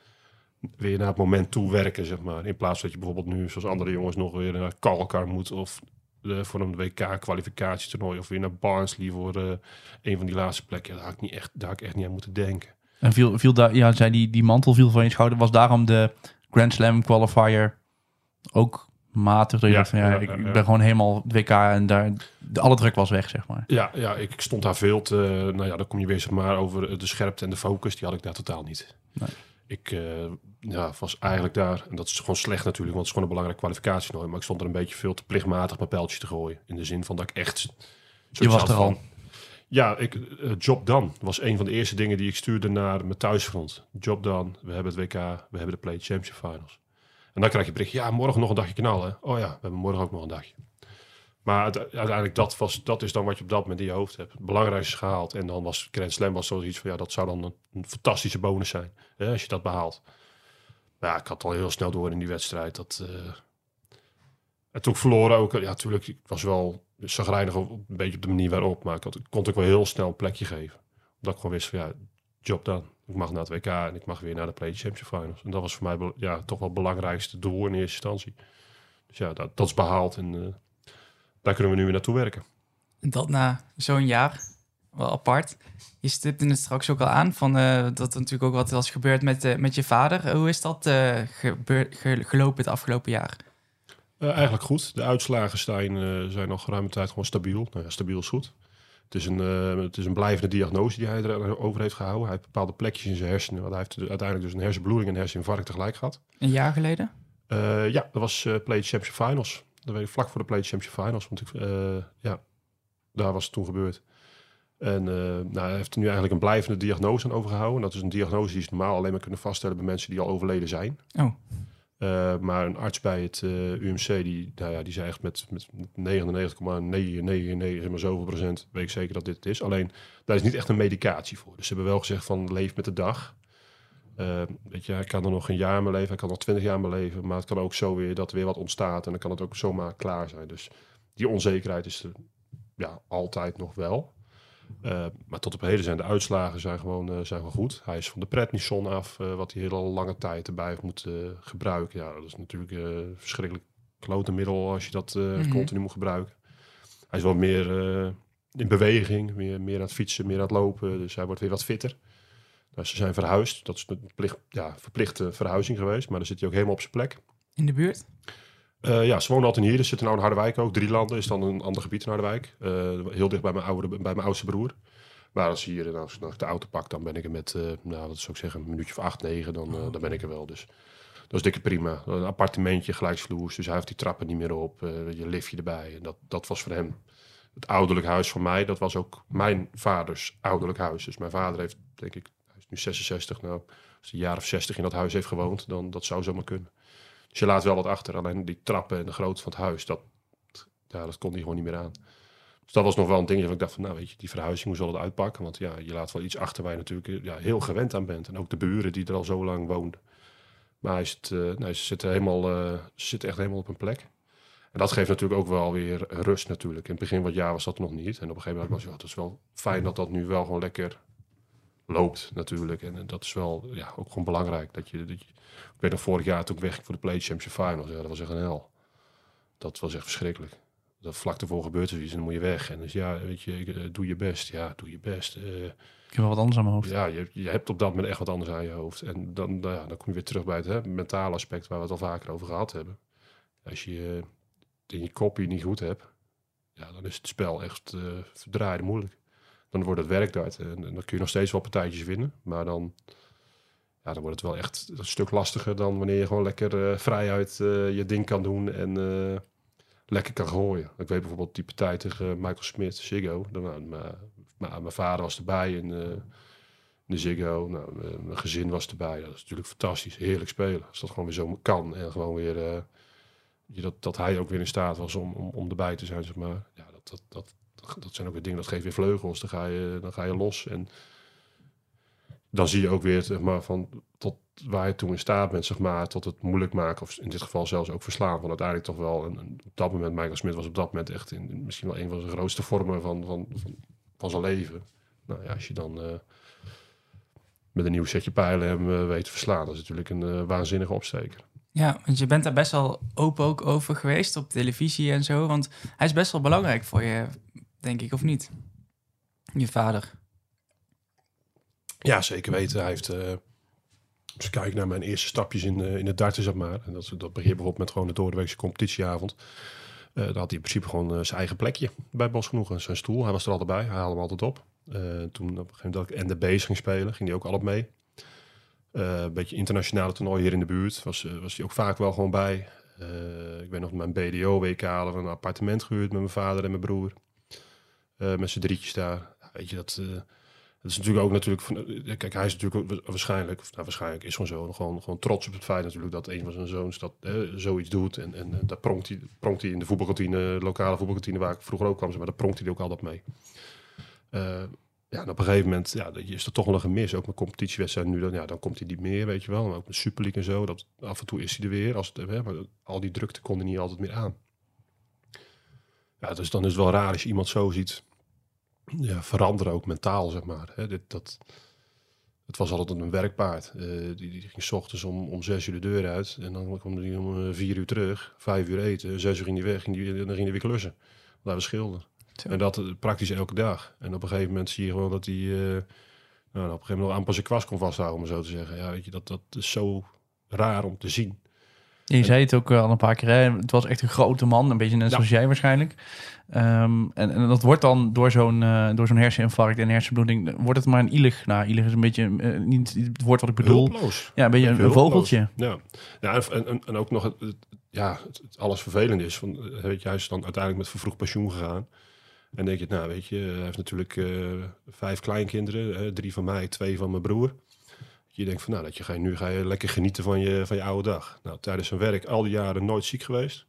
weer naar het moment toe werken, zeg maar. In plaats dat je bijvoorbeeld nu, zoals andere jongens, nog weer naar Kalkar moet of eh, voor een WK-kwalificatietoernooi of weer naar Barnsley voor eh, een van die laatste plekken. Daar had ik, niet echt, daar had ik echt niet aan moeten denken. En viel, viel daar, ja, zei die, die mantel viel van je schouder. Was daarom de Grand Slam qualifier ook matig? Dat je Ja, dacht van, ja, ja, ik, ben gewoon helemaal WK en daar, de, alle druk was weg, zeg maar. Ja, ja ik, ik stond daar veel te... Nou ja, dan kom je weer zeg maar over de scherpte en de focus. Die had ik daar totaal niet. Nee. Ik eh, ja, was eigenlijk daar... En dat is gewoon slecht natuurlijk, want het is gewoon een belangrijke kwalificatie. Maar ik stond er een beetje veel te plichtmatig mijn te gooien. In de zin van dat ik echt... Je was er al. Ja, ik, eh, job done was een van de eerste dingen die ik stuurde naar mijn thuisfront. Job done, we hebben het WK, we hebben de Play Championship Finals. En dan krijg je bericht, ja, morgen nog een dagje knallen. Oh ja, we hebben morgen ook nog een dagje. Maar uite- uiteindelijk, dat, was, dat is dan wat je op dat moment in je hoofd hebt. Het belangrijkste is gehaald. En dan was Grand Slam was zoiets van, ja, dat zou dan een, een fantastische bonus zijn. Hè, als je dat behaalt. Maar ja, ik had al heel snel door in die wedstrijd. Dat, eh, En toen verloren ook, ja, natuurlijk, ik was wel zagrijnig een beetje op de manier waarop. Maar ik, had, ik kon ook wel heel snel een plekje geven. Omdat ik gewoon wist van, ja, job done. Ik mag naar het WK en ik mag weer naar de Play Championship Finals. En dat was voor mij ja, toch wel het belangrijkste doel in eerste instantie. Dus ja, dat, dat is behaald en eh, daar kunnen we nu weer naartoe werken. Dat na zo'n jaar, wel apart. Je stipte het straks ook al aan, van, eh, dat er natuurlijk ook wat was gebeurd met, eh, met je vader. Hoe is dat eh, gebeurd, ge- gelopen het afgelopen jaar? Eh, eigenlijk goed. De uitslagen zijn, eh, zijn nog geruime tijd gewoon stabiel. Nou ja, stabiel is goed. Het is, een, eh, het is een blijvende diagnose die hij erover heeft gehouden. Hij heeft bepaalde plekjes in zijn hersenen. Want hij heeft uiteindelijk dus een hersenbloeding en een herseninfarct tegelijk gehad. Een jaar geleden? Ja, dat was eh Play Championship Finals. Dat weet ik vlak voor de Play Championship Finals. Want ik, ja, daar was het toen gebeurd. En nou, hij heeft er nu eigenlijk een blijvende diagnose aan overgehouden. Dat is een diagnose die ze normaal alleen maar kunnen vaststellen bij mensen die al overleden zijn. Oh, Eh, maar een arts bij het eh, UMC, die, nou ja, die zei echt met, met 99,999 zeg maar zoveel procent, weet ik zeker dat dit het is. Alleen, daar is niet echt een medicatie voor. Dus ze hebben wel gezegd van, leef met de dag. Eh, weet je, hij kan er nog een jaar mee leven, hij kan nog twintig jaar mee leven. Maar het kan ook zo weer dat er weer wat ontstaat en dan kan het ook zomaar klaar zijn. Dus die onzekerheid is er ja, altijd nog wel. Eh, maar tot op heden zijn de uitslagen zijn gewoon, eh, zijn gewoon goed. Hij is van de prednison af, eh, wat hij hele lange tijd erbij heeft moeten gebruiken. Ja, dat is natuurlijk een verschrikkelijk klote middel als je dat Mhm. continu moet gebruiken. Hij is wel meer in beweging, meer, meer aan het fietsen, meer aan het lopen. Dus hij wordt weer wat fitter. Nou, ze zijn verhuisd. Dat is een plicht, ja, verplichte verhuizing geweest. Maar dan zit hij ook helemaal op zijn plek. in de buurt? Eh, ja, ze wonen altijd hier. Ze zitten nou in Harderwijk ook. Drie landen is dan een ander gebied in Harderwijk. Eh, heel dicht bij mijn, oude, bij mijn oudste broer. Maar als, hier, nou, als ik de auto pak, dan ben ik er met, eh, nou, wat zou ik zeggen, een minuutje of acht, negen. Dan, eh, dan ben ik er wel. Dus Dat is dikke prima. Een appartementje, gelijksvloers. Dus hij heeft die trappen niet meer op. eh, je liftje erbij. En dat, dat was voor hem het ouderlijk huis van mij. Dat was ook mijn vaders ouderlijk huis. Dus mijn vader heeft, denk ik, hij is nu 66. Nou, als hij een jaar of 60 in dat huis heeft gewoond, dan dat zou zomaar kunnen. Je laat wel wat achter. Alleen die trappen en de grootte van het huis, dat, ja, dat kon hij gewoon niet meer aan. Dus dat was nog wel een ding waarvan ik dacht van, nou weet je, die verhuizing moest wel het uitpakken. Want ja, je laat wel iets achter waar je natuurlijk eh, ja, heel gewend aan bent. En ook de buren die er al zo lang woonden. Maar hij zit, eh, nee, ze zitten helemaal, eh, ze zitten echt helemaal op een plek. En dat geeft natuurlijk ook wel weer rust natuurlijk. In het begin van het jaar was dat nog niet. En op een gegeven moment was ja, het is wel fijn dat dat nu wel gewoon lekker loopt natuurlijk. En, en dat is wel ja, ook gewoon belangrijk. Dat je, dat je, ik weet nog vorig jaar toen ik wegging voor de Play Championship Finals. Ja, dat was echt een hel. Dat was echt verschrikkelijk. Dat vlak ervoor gebeurt er iets en dan moet je weg. En dus ja, weet je, ik, eh, doe je best. Ja, doe je best. Eh, Ik heb wel wat anders aan mijn hoofd. ja, je, je hebt op dat moment echt wat anders aan je hoofd. En dan, nou ja, dan kom je weer terug bij het hè, mentale aspect waar we het al vaker over gehad hebben. Als je eh, in je kopje niet goed hebt, ja, dan is het spel echt eh verdraaid moeilijk. Dan wordt het werk uit en, en dan kun je nog steeds wel partijtjes winnen. Maar dan, ja, dan wordt het wel echt een stuk lastiger dan wanneer je gewoon lekker eh, vrijuit eh, je ding kan doen en eh, lekker kan gooien. Ik weet bijvoorbeeld die partij tegen Michael Smith, Ziggo. Nou, mijn- vader was erbij eh, de Ziggo. Nou, mijn- gezin was erbij. Dat is natuurlijk fantastisch. Heerlijk spelen. Als dat gewoon weer zo kan. En gewoon weer... eh, dat, dat hij ook weer in staat was om, om, om erbij te zijn, zeg maar. Ja, dat, dat, dat, dat, zijn ook weer dingen, dat geeft weer vleugels. Dan ga je, dan ga je los. En dan zie je ook weer, zeg maar, van tot waar je toe in staat bent, zeg maar, tot het moeilijk maken. Of in dit geval zelfs ook verslaan. Van uiteindelijk toch wel, een- op dat moment, Michael Smith was op dat moment echt in, misschien wel een van zijn grootste vormen van, van, van, van zijn leven. Nou ja, als je dan eh, met een nieuw setje pijlen hem eh, weet te verslaan, dat is natuurlijk een eh, waanzinnige opsteker. Ja, want je bent daar best wel open ook over geweest op televisie en zo. Want hij is best wel belangrijk voor je, denk ik, of niet? Je vader. Ja, zeker weten. Hij heeft, eh als ik kijk naar mijn eerste stapjes in, eh, in het darten, zeg maar. En dat, dat begint bijvoorbeeld met gewoon de doordeweekse competitieavond. Eh dan had hij in principe gewoon zijn eigen plekje bij Bos Genoegen. Zijn stoel, hij was er altijd bij. Hij haalde hem altijd op. Toen op een gegeven moment dat ik NDB's ging spelen, ging hij ook altijd mee. Een beetje internationale toernooi hier in de buurt. Was, was hij ook vaak wel gewoon bij. Ik weet nog mijn BDO-WK hadden we een appartement gehuurd met mijn vader en mijn broer. Eh, met z'n drietjes daar. Weet je, dat... eh, het is natuurlijk ook natuurlijk van, eh, kijk, hij is natuurlijk waarschijnlijk, of nou waarschijnlijk is gewoon zo, gewoon, gewoon trots op het feit natuurlijk dat een van zijn zoons dat zoiets doet. En, en daar pronkt hij, pronkt hij in de voetbalkantine, lokale voetbalkantine waar ik vroeger ook kwam, maar daar pronkt hij ook altijd mee. Ja, en op een gegeven moment ja, dat is er toch wel een gemis. Ook met competitiewedstrijden nu, dan, ja, dan komt hij niet meer, weet je wel. Maar ook met Super League en zo, dat, af en toe is hij er weer. Als het, hè, maar al die drukte kon hij niet altijd meer aan. Ja, dus dan is het wel raar als je iemand zo ziet ja, veranderen, ook mentaal, zeg maar. Hè, dit, dat, het was altijd een werkpaard. Eh, die, die ging 's ochtends om, om zes uur de deur uit. En dan kwam hij om eh, vier uur terug. Vijf uur eten. Zes uur ging hij weg. Ging die, en dan ging hij weer klussen. Daar was schilder. Zo. En dat eh, praktisch elke dag. En op een gegeven moment zie je gewoon dat hij... nou, op een gegeven moment nog zijn kwast kon vasthouden, om zo te zeggen. Ja, weet je, dat, dat is zo raar om te zien. Je zei het ook eh, al een paar keer. Hè? Het was echt een grote man, een beetje net Ja. zoals jij waarschijnlijk. Ehm, en, en dat wordt dan door zo'n eh, door zo'n herseninfarct en hersenbloeding, wordt het maar een ilig. Nou, ilig is een beetje eh, niet het woord wat ik bedoel. Hulpeloos. Ja, een beetje een, vogeltje. Ja, ja en, en, en ook nog het, het- ja, het, alles vervelend is. Van, weet je, hij is dan uiteindelijk met vervroegd pensioen gegaan. En denk je, nou weet je, hij heeft natuurlijk vijf kleinkinderen. drie van mij, twee van mijn broer. Je denkt van, nou, dat je, ga nu ga je lekker genieten van je, van je oude dag. Nou, tijdens zijn werk al die jaren nooit ziek geweest.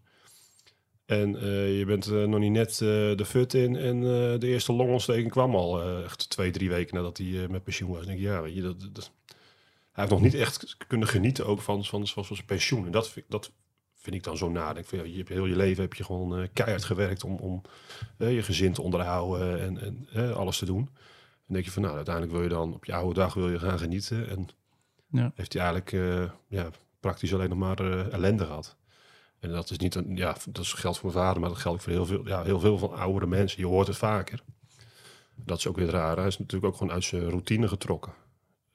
En eh, je bent eh, nog niet net eh, de fut in. En de eerste longontsteking kwam al echt twee, drie weken nadat hij met pensioen was. Denk ja, weet je, dat, dat, hij heeft nog niet echt kunnen genieten ook van, van, van, zijn pensioen. En dat vind, dat vind ik dan zo nadenk. Ja, je hebt heel je leven heb je gewoon keihard gewerkt om, om je gezin te onderhouden en, en alles te doen. En denk je van, nou, uiteindelijk wil je dan op je oude dag wil je gaan genieten. En Ja. heeft hij eigenlijk eh, ja, praktisch alleen nog maar eh, ellende gehad. En dat is niet een, ja, dat is geldt voor mijn vader, maar dat geldt voor heel veel, ja, heel veel van oudere mensen. Je hoort het vaker. Dat is ook weer raar. Hij is natuurlijk ook gewoon uit zijn routine getrokken.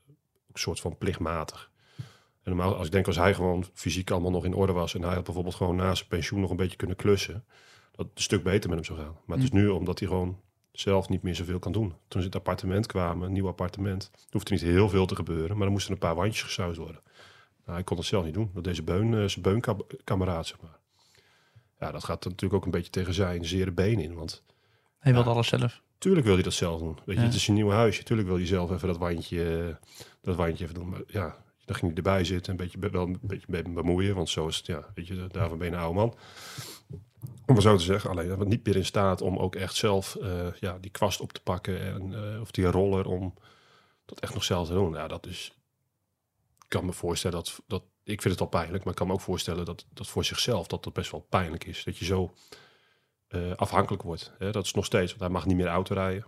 Een soort van plichtmatig. En normaal, als ik denk als hij gewoon fysiek allemaal nog in orde was en hij had bijvoorbeeld gewoon na zijn pensioen nog een beetje kunnen klussen, dat het een stuk beter met hem zou gaan. Maar het is nu omdat hij gewoon zelf niet meer zoveel kan doen. Toen ze het appartement kwamen, een nieuw appartement, hoefde niet heel veel te gebeuren, maar er moesten een paar wandjes gesuisd worden. Nou, hij kon het zelf niet doen. Dat deze beun, uh, zijn beunkameraad, zeg maar. Ja, dat gaat natuurlijk ook een beetje tegen zijn zere been in. Want hij wil alles zelf. Tuurlijk wil hij dat zelf doen. Weet je, het is een nieuw huisje. Tuurlijk wil je zelf even dat wandje, dat wandje even doen. Maar ja, dan ging hij erbij zitten, een beetje, wel een beetje bemoeien. Want zo is het, ja, weet je, daarvan ben je een oude man. Om maar zo te zeggen, alleen dat niet meer in staat om ook echt zelf uh, ja, die kwast op te pakken. En, uh, of die roller om dat echt nog zelf te doen. Ja, dat is. Ik kan me voorstellen dat, dat. Ik vind het al pijnlijk, maar ik kan me ook voorstellen dat dat voor zichzelf dat dat best wel pijnlijk is. Dat je zo uh, afhankelijk wordt. Hè? Dat is nog steeds, want hij mag niet meer auto rijden.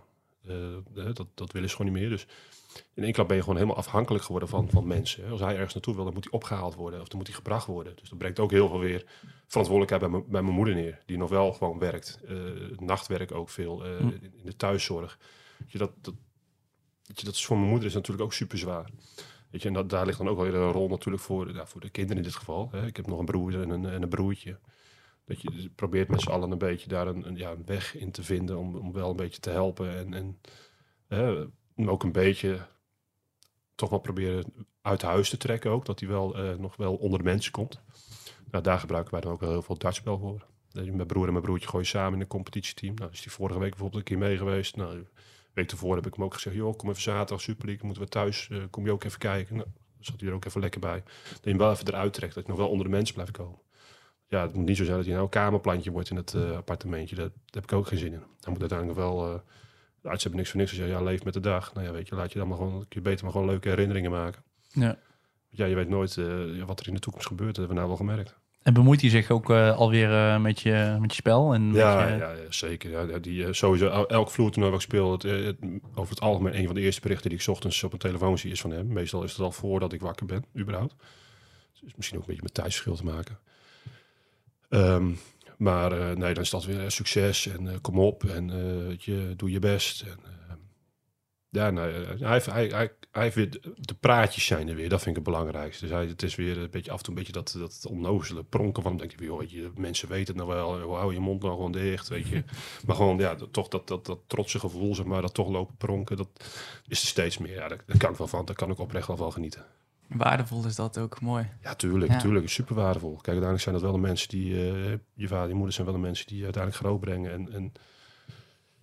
dat, dat willen ze gewoon niet meer. Dus in één klap ben je gewoon helemaal afhankelijk geworden van, van mensen. Als hij ergens naartoe wil, dan moet hij opgehaald worden of dan moet hij gebracht worden. Dus dat brengt ook heel veel weer verantwoordelijkheid bij, bij mijn moeder neer, die nog wel gewoon werkt. Uh, nachtwerk ook veel, uh, in de thuiszorg. je, dat, dat, je, dat is voor mijn moeder is natuurlijk ook super zwaar. Weet je, en dat, daar ligt dan ook wel weer een rol natuurlijk voor, voor de kinderen in dit geval. Hè. Ik heb nog een broer en een, en een broertje. Dat je probeert met z'n allen een beetje daar een, een, ja, een weg in te vinden om, om wel een beetje te helpen. En, en ook een beetje toch wel proberen uit huis te trekken ook. Dat hij wel uh, nog wel onder de mensen komt. Nou, daar gebruiken wij dan ook heel veel dartspel voor. Mijn broer en mijn broertje gooien samen in een competitieteam. Nou, is die vorige week bijvoorbeeld een keer mee geweest. Nou, een week tevoren heb ik hem ook gezegd, joh, kom even zaterdag Super League, moeten we thuis, uh, kom je ook even kijken. Nou, zat hij er ook even lekker bij. Dat je hem wel even eruit trekt, dat je nog wel onder de mensen blijft komen. Ja, het moet niet zo zijn dat hij nou een kamerplantje wordt in het uh, appartementje. Dat, daar heb ik ook geen zin in. Hij moet uiteindelijk wel de arts hebben niks voor niks gezegd. Ja, leef met de dag. Nou ja, weet je, laat je dan maar gewoon, je beter maar gewoon leuke herinneringen maken. Ja. Ja, je weet nooit uh, wat er in de toekomst gebeurt. Dat hebben we nou wel gemerkt. En bemoeit hij zich ook uh, alweer uh, met, je, met je spel? En ja, je... ja, zeker. Ja, die, sowieso, elk vloertoernooi wat ik speel, het, het, over het algemeen een van de eerste berichten die ik ochtends op mijn telefoon zie is van hem. Meestal is het al voordat ik wakker ben, überhaupt. Dus misschien ook een beetje met tijdsverschil te maken. Um, maar uh, nee, dan is dat weer succes en uh, kom op en uh, je, doe je best. En, ja, nee, hij, hij, hij, hij weer, de praatjes zijn er weer, dat vind ik het belangrijkste. Dus hij, het is weer een beetje af en toe een beetje dat, dat onnozele pronken van, denk je, joh, je, mensen weten het nou wel, hou je mond nou gewoon dicht, weet je. maar gewoon, ja, dat, toch dat, dat, dat trotse gevoel, zeg maar, dat toch lopen pronken, dat is er steeds meer. Ja, daar, daar kan ik wel van, daar kan ik oprecht wel van genieten. Waardevol is dat ook mooi. Ja, tuurlijk, ja. tuurlijk. Super waardevol. Kijk, uiteindelijk zijn dat wel de mensen die, uh, je vader je moeder zijn wel de mensen die je uiteindelijk groot brengen. En, en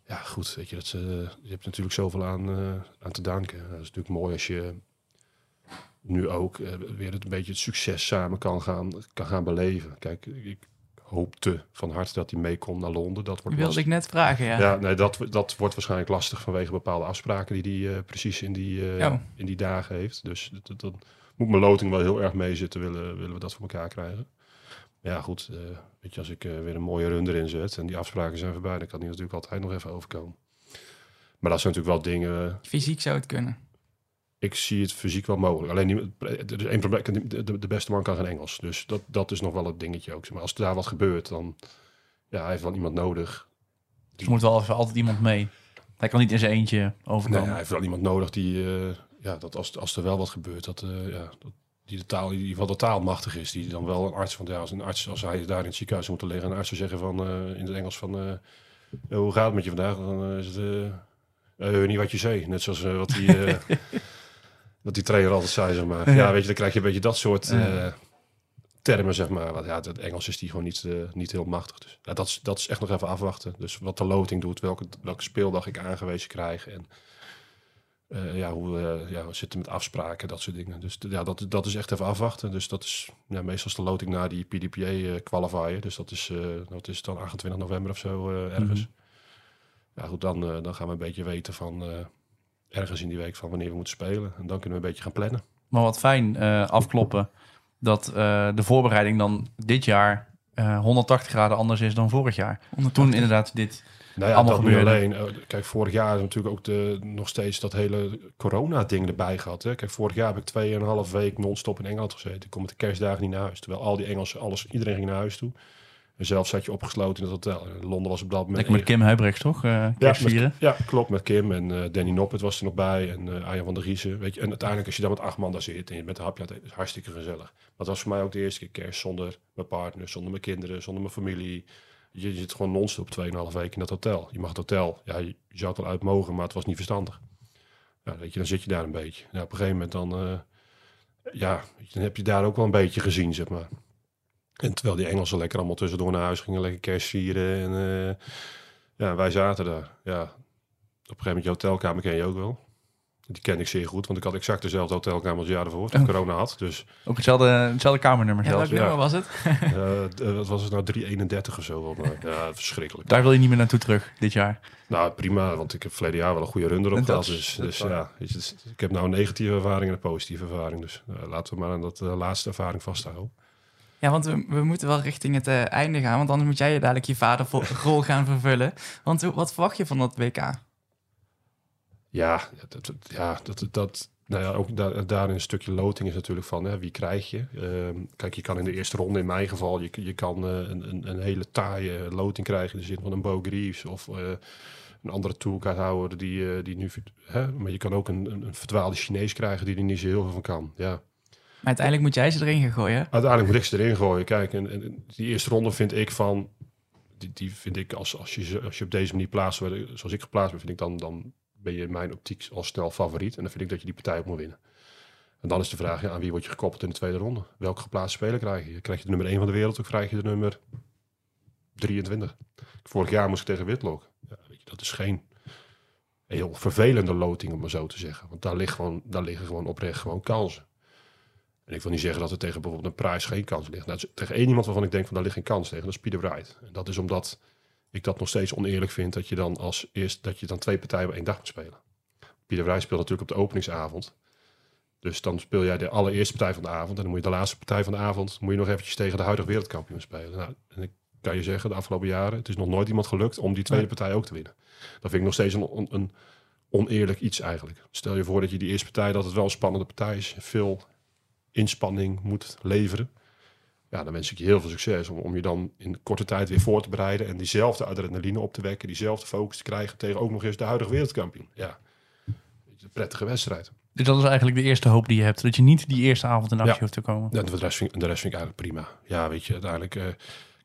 ja, goed, weet je, dat, uh, je hebt natuurlijk zoveel aan, uh, aan te danken. Dat is natuurlijk mooi als je nu ook weer het, een beetje het succes samen kan gaan, kan gaan beleven. Kijk, ik hoopte van harte dat hij meekomt naar Londen. Dat wordt wilde ik net vragen, ja. Ja, nee, dat, dat wordt waarschijnlijk lastig vanwege bepaalde afspraken die hij precies in die, oh. in die dagen heeft. Dus dat, dat, moet mijn loting wel heel erg meezitten, willen, willen we dat voor elkaar krijgen. Ja, goed. Uh, weet je, als ik weer een mooie run erin zet en die afspraken zijn voorbij, dan kan die natuurlijk altijd nog even overkomen. Maar dat zijn natuurlijk wel dingen. Fysiek zou het kunnen. Ik zie het fysiek wel mogelijk. Alleen er is één probleem. De, de, beste man kan geen Engels. Dus dat, dat is nog wel het dingetje ook. Maar als daar wat gebeurt, dan ja, hij heeft wel iemand nodig. Die... Er moet wel altijd iemand mee. Hij kan niet in zijn eentje overkomen. Nee, hij heeft wel iemand nodig die, uh, ja, dat als, als er wel wat gebeurt, dat, uh, ja, dat, die de taal, ieder geval de taal machtig is. Die dan wel een arts van, ja, als een arts, als hij daar in het ziekenhuis moet liggen, een arts zou zeggen van, uh, in het Engels van, uh, hoe gaat het met je vandaag? Dan is het, niet wat je zei. Net zoals wat die, wat die trainer altijd zei, zeg maar. Ja, weet je, dan krijg je een beetje dat soort termen, zeg maar. Want ja, het Engels is die gewoon niet, niet heel machtig. Dus ja, dat, is, dat is echt nog even afwachten. Dus wat de loting doet, welke, welke speeldag ik aangewezen krijg en... Uh, ja, hoe uh, ja, we zitten met afspraken, dat soort dingen. Dus ja, dat, dat is echt even afwachten. Dus dat is ja, meestal de loting na die PDPA qualifier. Dus dat is, dat is dan 28 november of zo ergens. Mm -hmm. Ja, goed, dan, dan gaan we een beetje weten van ergens in die week van wanneer we moeten spelen. En dan kunnen we een beetje gaan plannen. Maar wat fijn afkloppen dat de voorbereiding dan dit jaar 180 graden anders is dan vorig jaar. 180. Toen inderdaad dit nou ja, allemaal dat gebeurde. alleen. Kijk, vorig jaar is natuurlijk ook de, nog steeds dat hele corona-ding erbij gehad. Hè? Kijk, vorig jaar heb ik tweeënhalf week non-stop in Engeland gezeten. Ik kom met de kerstdagen niet naar huis. Terwijl al die Engelsen, alles, iedereen ging naar huis toe. En zelf zat je opgesloten in het hotel. En Londen was op dat moment... Lekker met Kim Huibrechts, toch? Uh, ja, met, ja, klopt. Met Kim en uh, Danny Noppet was er nog bij. En uh, Arjan van der Giezen. Weet je, en uiteindelijk als je dan met acht man daar zit en je met een hapje is hartstikke gezellig. Maar het was voor mij ook de eerste keer kerst zonder mijn partner, zonder mijn kinderen, zonder mijn familie. Je, zit gewoon non-stop 2,5 weken in dat hotel. Je mag het hotel, ja, je, je, zou het wel uit mogen, maar het was niet verstandig. Ja, weet je, dan zit je daar een beetje. Ja, op een gegeven moment dan, ja, dan heb je daar ook wel een beetje gezien, zeg maar. En terwijl die Engelsen lekker allemaal tussendoor naar huis gingen, lekker kerst vieren. En uh, ja, wij zaten daar. Ja, op een gegeven moment je hotelkamer ken je ook wel. Die ken ik zeer goed, want ik had exact dezelfde hotelkamer als het jaar ervoor, toen ik corona had. Dus, ook hetzelfde, hetzelfde kamernummer ja, zelfs. Ja, was het? uh, wat was het nou, 331 of zo? Maar, ja, verschrikkelijk. Daar wil je niet meer naartoe terug, dit jaar? Nou, prima, want ik heb verleden jaar wel een goede run erop gehad. Dus, dus ja, je, ik heb nou een negatieve ervaring en een positieve ervaring. Dus uh, laten we maar aan dat uh, laatste ervaring vasthouden. Ja, want we, we moeten wel richting het uh, einde gaan. Want anders moet jij je dadelijk je vaderrol gaan vervullen. Want wat verwacht je van dat WK? Ja, dat, ja, dat, dat, nou ja, ook daar, daar een stukje loting is natuurlijk van hè, wie krijg je. Uh, kijk, je kan in de eerste ronde, in mijn geval, je, je kan uh, een, een, een, hele taaie loting krijgen in de zin van een Bo Greaves of uh, een andere toolkaarthouder die, die nu. Hè, maar je kan ook een, een, een verdwaalde Chinees krijgen die er niet zo heel veel van kan. Ja. Maar uiteindelijk moet jij ze erin gaan gooien. Uiteindelijk moet ik ze erin gooien. Kijk, en, die eerste ronde vind ik van. Die, die vind ik als, als, je, als je op deze manier plaatst, zoals ik geplaatst ben, vind ik dan, dan ben je in mijn optiek al snel favoriet. En dan vind ik dat je die partij ook moet winnen. En dan is de vraag, ja, aan wie word je gekoppeld in de tweede ronde? Welke geplaatste speler krijg je? Krijg je de nummer 1 van de wereld of krijg je de nummer 23? Vorig jaar moest ik tegen Whitlock. Ja, weet je, dat is geen heel vervelende loting, om maar zo te zeggen. Want daar, ligt gewoon, daar liggen gewoon oprecht gewoon kansen. En ik wil niet zeggen dat er tegen bijvoorbeeld een prijs geen kans ligt. Nou, tegen één iemand waarvan ik denk van daar ligt geen kans tegen, dat is Peter Wright. En dat is omdat ik dat nog steeds oneerlijk vind dat je dan als eerst dat je dan twee partijen op één dag moet spelen. Pieter Vrij speelt natuurlijk op de openingsavond. Dus dan speel jij de allereerste partij van de avond. En dan moet je de laatste partij van de avond moet je nog eventjes tegen de huidige wereldkampioen spelen. Nou, en ik kan je zeggen, de afgelopen jaren, het is nog nooit iemand gelukt om die tweede partij ook te winnen. Dat vind ik nog steeds een, een oneerlijk iets eigenlijk. Stel je voor dat je die eerste partij, dat het wel een spannende partij is, veel inspanning moet leveren ja, dan wens ik je heel veel succes om, om je dan in korte tijd weer voor te bereiden en diezelfde adrenaline op te wekken, diezelfde focus te krijgen tegen ook nog eens de huidige wereldkampioen. Ja, een prettige wedstrijd. Dus dat is eigenlijk de eerste hoop die je hebt, dat je niet die eerste avond in actie ja. hoeft te komen. Ja, de rest, vind, de rest vind ik eigenlijk prima. Ja, weet je, uiteindelijk, uh,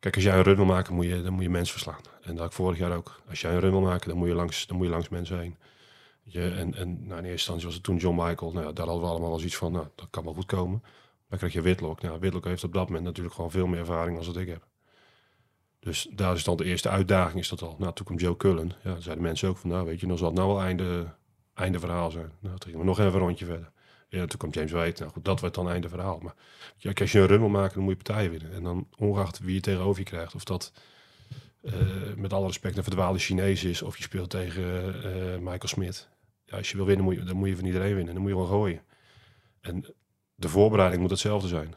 kijk, als jij een run wil maken, moet je, dan moet je mensen verslaan. En dat ik vorig jaar ook. Als jij een run wil maken, dan moet je langs, dan moet je langs mensen heen. En en nou, in eerste instantie was het toen John Michael. Nou, daar hadden we allemaal wel iets van, nou, dat kan wel goed komen. Dan krijg je Whitlock. Nou, Whitlock heeft op dat moment natuurlijk gewoon veel meer ervaring dan ik heb. Dus daar is dan de eerste uitdaging is dat al. Nou, toen komt Joe Cullen. Ja, zeiden mensen ook van, nou weet je, dan zal het nou wel einde, einde verhaal zijn. Nou, toen gingen we nog even een rondje verder. Ja, toen kwam James White. Nou goed, dat werd dan einde verhaal. Maar ja, als je een wil maken, dan moet je partijen winnen. En dan ongeacht wie je tegenover je krijgt. Of dat uh, met alle respect een verdwaalde Chinees is. Of je speelt tegen uh, Michael Smith. Als je wil winnen, moet je, dan moet je van iedereen winnen. Dan moet je wel gooien. En de voorbereiding moet hetzelfde zijn.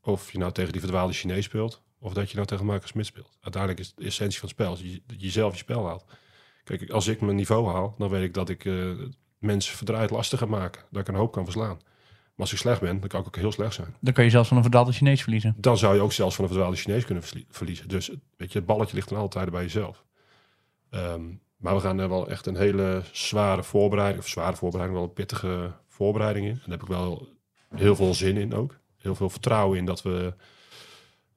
Of je nou tegen die verdwaalde Chinees speelt, of dat je nou tegen Michael Smit speelt. Uiteindelijk is de essentie van het spel, dat je, je zelf je spel haalt. Kijk, als ik mijn niveau haal, dan weet ik dat ik uh, mensen verdraaid lastiger maken. Dat ik een hoop kan verslaan. Maar als ik slecht ben, dan kan ik ook heel slecht zijn. Dan kan je zelfs van een verdwaalde Chinees verliezen. Dan zou je ook zelfs van een verdwaalde Chinees kunnen verliezen. Dus weet je, het balletje ligt dan altijd bij jezelf. Um, maar we gaan er wel echt een hele zware voorbereiding, of zware voorbereiding, wel een pittige voorbereiding in. En daar heb ik wel heel veel zin in ook. Heel veel vertrouwen in dat we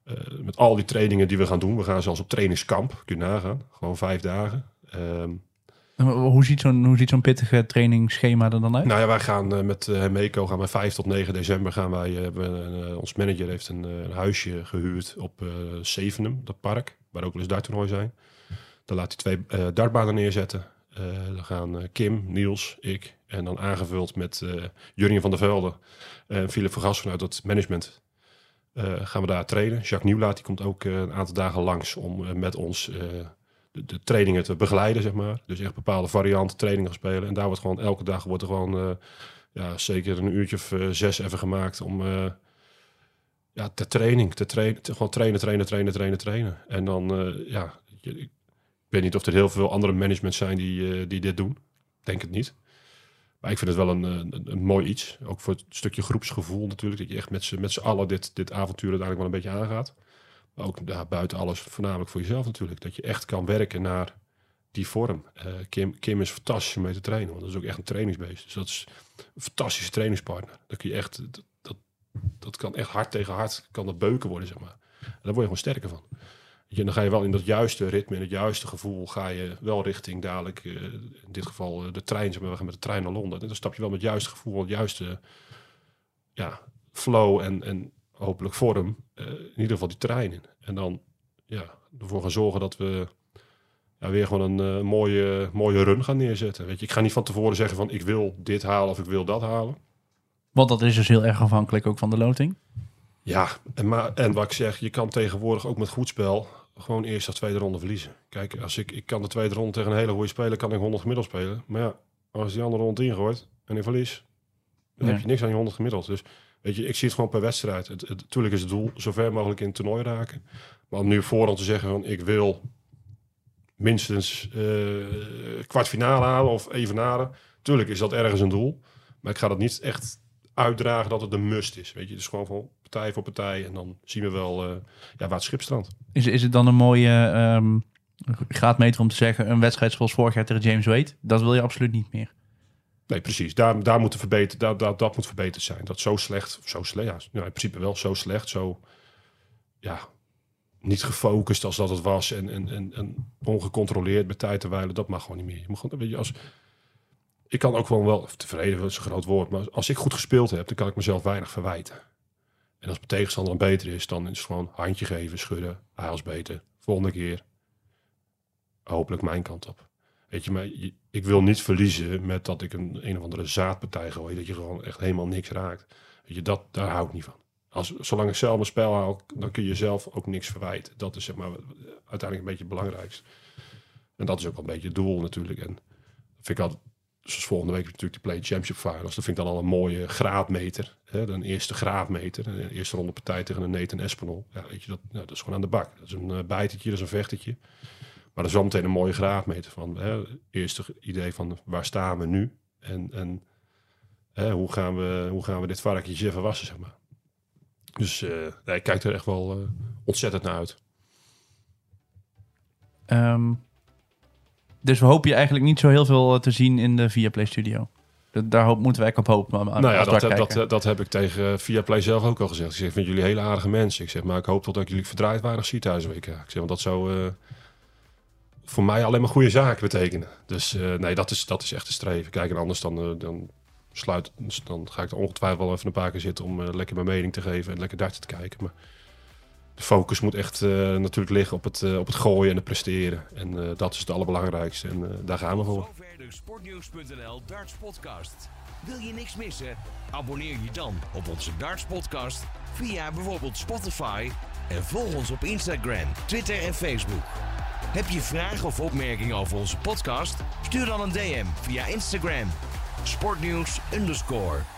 uh, met al die trainingen die we gaan doen. We gaan zelfs op trainingskamp, kun je nagaan. Gewoon vijf dagen. Um, hoe ziet zo'n hoe ziet zo'n pittige trainingsschema er dan uit? Nou ja, wij gaan uh, met uh, Meco gaan we 5 tot 9 december gaan wij. Ons manager heeft een, een huisje gehuurd op Zevenum, dat park, waar ook wel eens darttoernooi zijn. Dan laat hij twee dartbanen neerzetten. dan gaan Kim, Niels, ik en dan aangevuld met Jurgen van der Velde en Philip van vanuit het management. gaan we daar trainen. Jacques Nieuwlaat die komt ook een aantal dagen langs om met ons de, de, trainingen te begeleiden, zeg maar. Dus echt bepaalde varianten trainingen spelen. En daar wordt gewoon elke dag wordt er gewoon uh, ja, zeker een uurtje of uh, zes even gemaakt om uh, ja, te training, te trainen, gewoon trainen, trainen, trainen, trainen, trainen. En dan ja, weet niet of er heel veel andere managements zijn die, die dit doen. Denk het niet. Maar ik vind het wel een, een, een, mooi iets. Ook voor het stukje groepsgevoel natuurlijk. Dat je echt met z'n allen dit, dit avontuur uiteindelijk wel een beetje aangaat. Maar ook buiten alles, voornamelijk voor jezelf natuurlijk. Dat je echt kan werken naar die vorm. Uh, Kim, Kim is fantastisch om mee te trainen. Want dat is ook echt een trainingsbeest. Dus dat is een fantastische trainingspartner. Dat kun je echt, dat, dat, dat kan echt hard tegen hard, kan dat beuken worden, zeg maar. En daar word je gewoon sterker van. Je, dan ga je wel in dat juiste ritme, in het juiste gevoel, ga je wel richting dadelijk, uh, in dit geval uh, de trein, zeg maar, we gaan met de trein naar Londen. En dan stap je wel met het juiste gevoel, het juiste, ja, flow en, en hopelijk vorm eh, in ieder geval die trein in. En dan ja, ervoor gaan zorgen dat we ja, weer gewoon een eh, mooie, mooie run gaan neerzetten. Weet je, ik ga niet van tevoren zeggen van ik wil dit halen of ik wil dat halen. Want dat is dus heel erg afhankelijk ook van de loting. Ja, en, maar, en wat ik zeg, je kan tegenwoordig ook met goed spel gewoon eerst of tweede ronde verliezen. Kijk, als ik, ik kan de tweede ronde tegen een hele goede speler, kan ik 100 gemiddeld spelen. Maar ja, als die andere ronde ingooit en ik verlies, dan Ja. heb je niks aan je 100 gemiddeld. Dus weet je, ik zie het gewoon per wedstrijd. Het, het, natuurlijk is het doel zo ver mogelijk in het toernooi raken. Maar om nu voorhand te zeggen van ik wil minstens eh kwartfinale halen of evenaren. Tuurlijk is dat ergens een doel. Maar ik ga dat niet echt uitdragen dat het een must is. Weet je, dus gewoon van partij voor partij. En dan zien we wel eh, ja, waar het schip strandt. Is, is het dan een mooie ehm graadmeter om te zeggen... een wedstrijd zoals vorig jaar tegen James Wade... dat wil je absoluut niet meer. Nee, precies. Daar, daar moet verbeterd, daar, daar, dat moet verbeterd zijn. Dat zo slecht, zo slecht, ja, nou, in principe wel zo slecht, zo ja, niet gefocust als dat het was en, en, en, en ongecontroleerd met tijd te wijlen, dat mag gewoon niet meer. Je moet gewoon, weet je, als, ik kan ook gewoon wel, tevreden is een groot woord, maar als ik goed gespeeld heb, dan kan ik mezelf weinig verwijten. En als mijn tegenstander beter is, dan is het gewoon handje geven, schudden, hij was beter, volgende keer hopelijk mijn kant op. Weet je, maar ik wil niet verliezen met dat ik een een of andere zaadpartij gooi. Dat je gewoon echt helemaal niks raakt. Weet je, dat, daar hou ik niet van. Als, zolang ik zelf mijn spel hou, dan kun je jezelf ook niks verwijten. Dat is zeg maar uiteindelijk een beetje het belangrijkste. En dat is ook wel een beetje het doel natuurlijk. En vind ik altijd, zoals volgende week natuurlijk de Play Championship Finals. Dat vind ik dan al een mooie graadmeter. Hè? Een eerste graadmeter. Een eerste ronde partij tegen een Nathan Espinol. Ja, weet je, dat, nou, dat is gewoon aan de bak. Dat is een uh, bijtertje, dat is een vechtertje. Maar dat is wel meteen een mooie graadmeter van. Hè, eerste idee van waar staan we nu? En, en hè, hoe, gaan we, hoe gaan we dit varkentje even wassen, zeg maar. Dus eh nee, ik kijk er echt wel eh, ontzettend naar uit. Ehm, dus we hopen je eigenlijk niet zo heel veel eh, te zien in de Viaplay Studio. Da- Daar hoop, moeten wij op hopen. nou ja, dat, daar dat, kijken. dat, dat heb ik tegen Viaplay zelf ook al gezegd. Ik zeg, ik vind jullie hele aardige mensen. Ik zeg, maar ik hoop toch dat ik jullie verdraaid weinig zie thuis een. Ik zeg, want dat zou eh, voor mij alleen maar goede zaken betekenen. Dus eh, nee, dat is, dat is echt te streven. Kijk, en anders dan, eh, dan sluit, dan ga ik er ongetwijfeld wel even een paar keer zitten om eh, lekker mijn mening te geven en lekker darten te kijken. Maar de focus moet echt eh, natuurlijk liggen op het, eh, op het gooien en het presteren. En eh, dat is het allerbelangrijkste. En daar gaan we voor. Zover Darts Podcast. Wil je niks missen? Abonneer je dan op onze Darts Podcast via bijvoorbeeld Spotify en volg ons op Instagram, Twitter en Facebook. Heb je vragen of opmerkingen over onze podcast? Stuur dan een DM via Instagram. Sportnieuws underscore.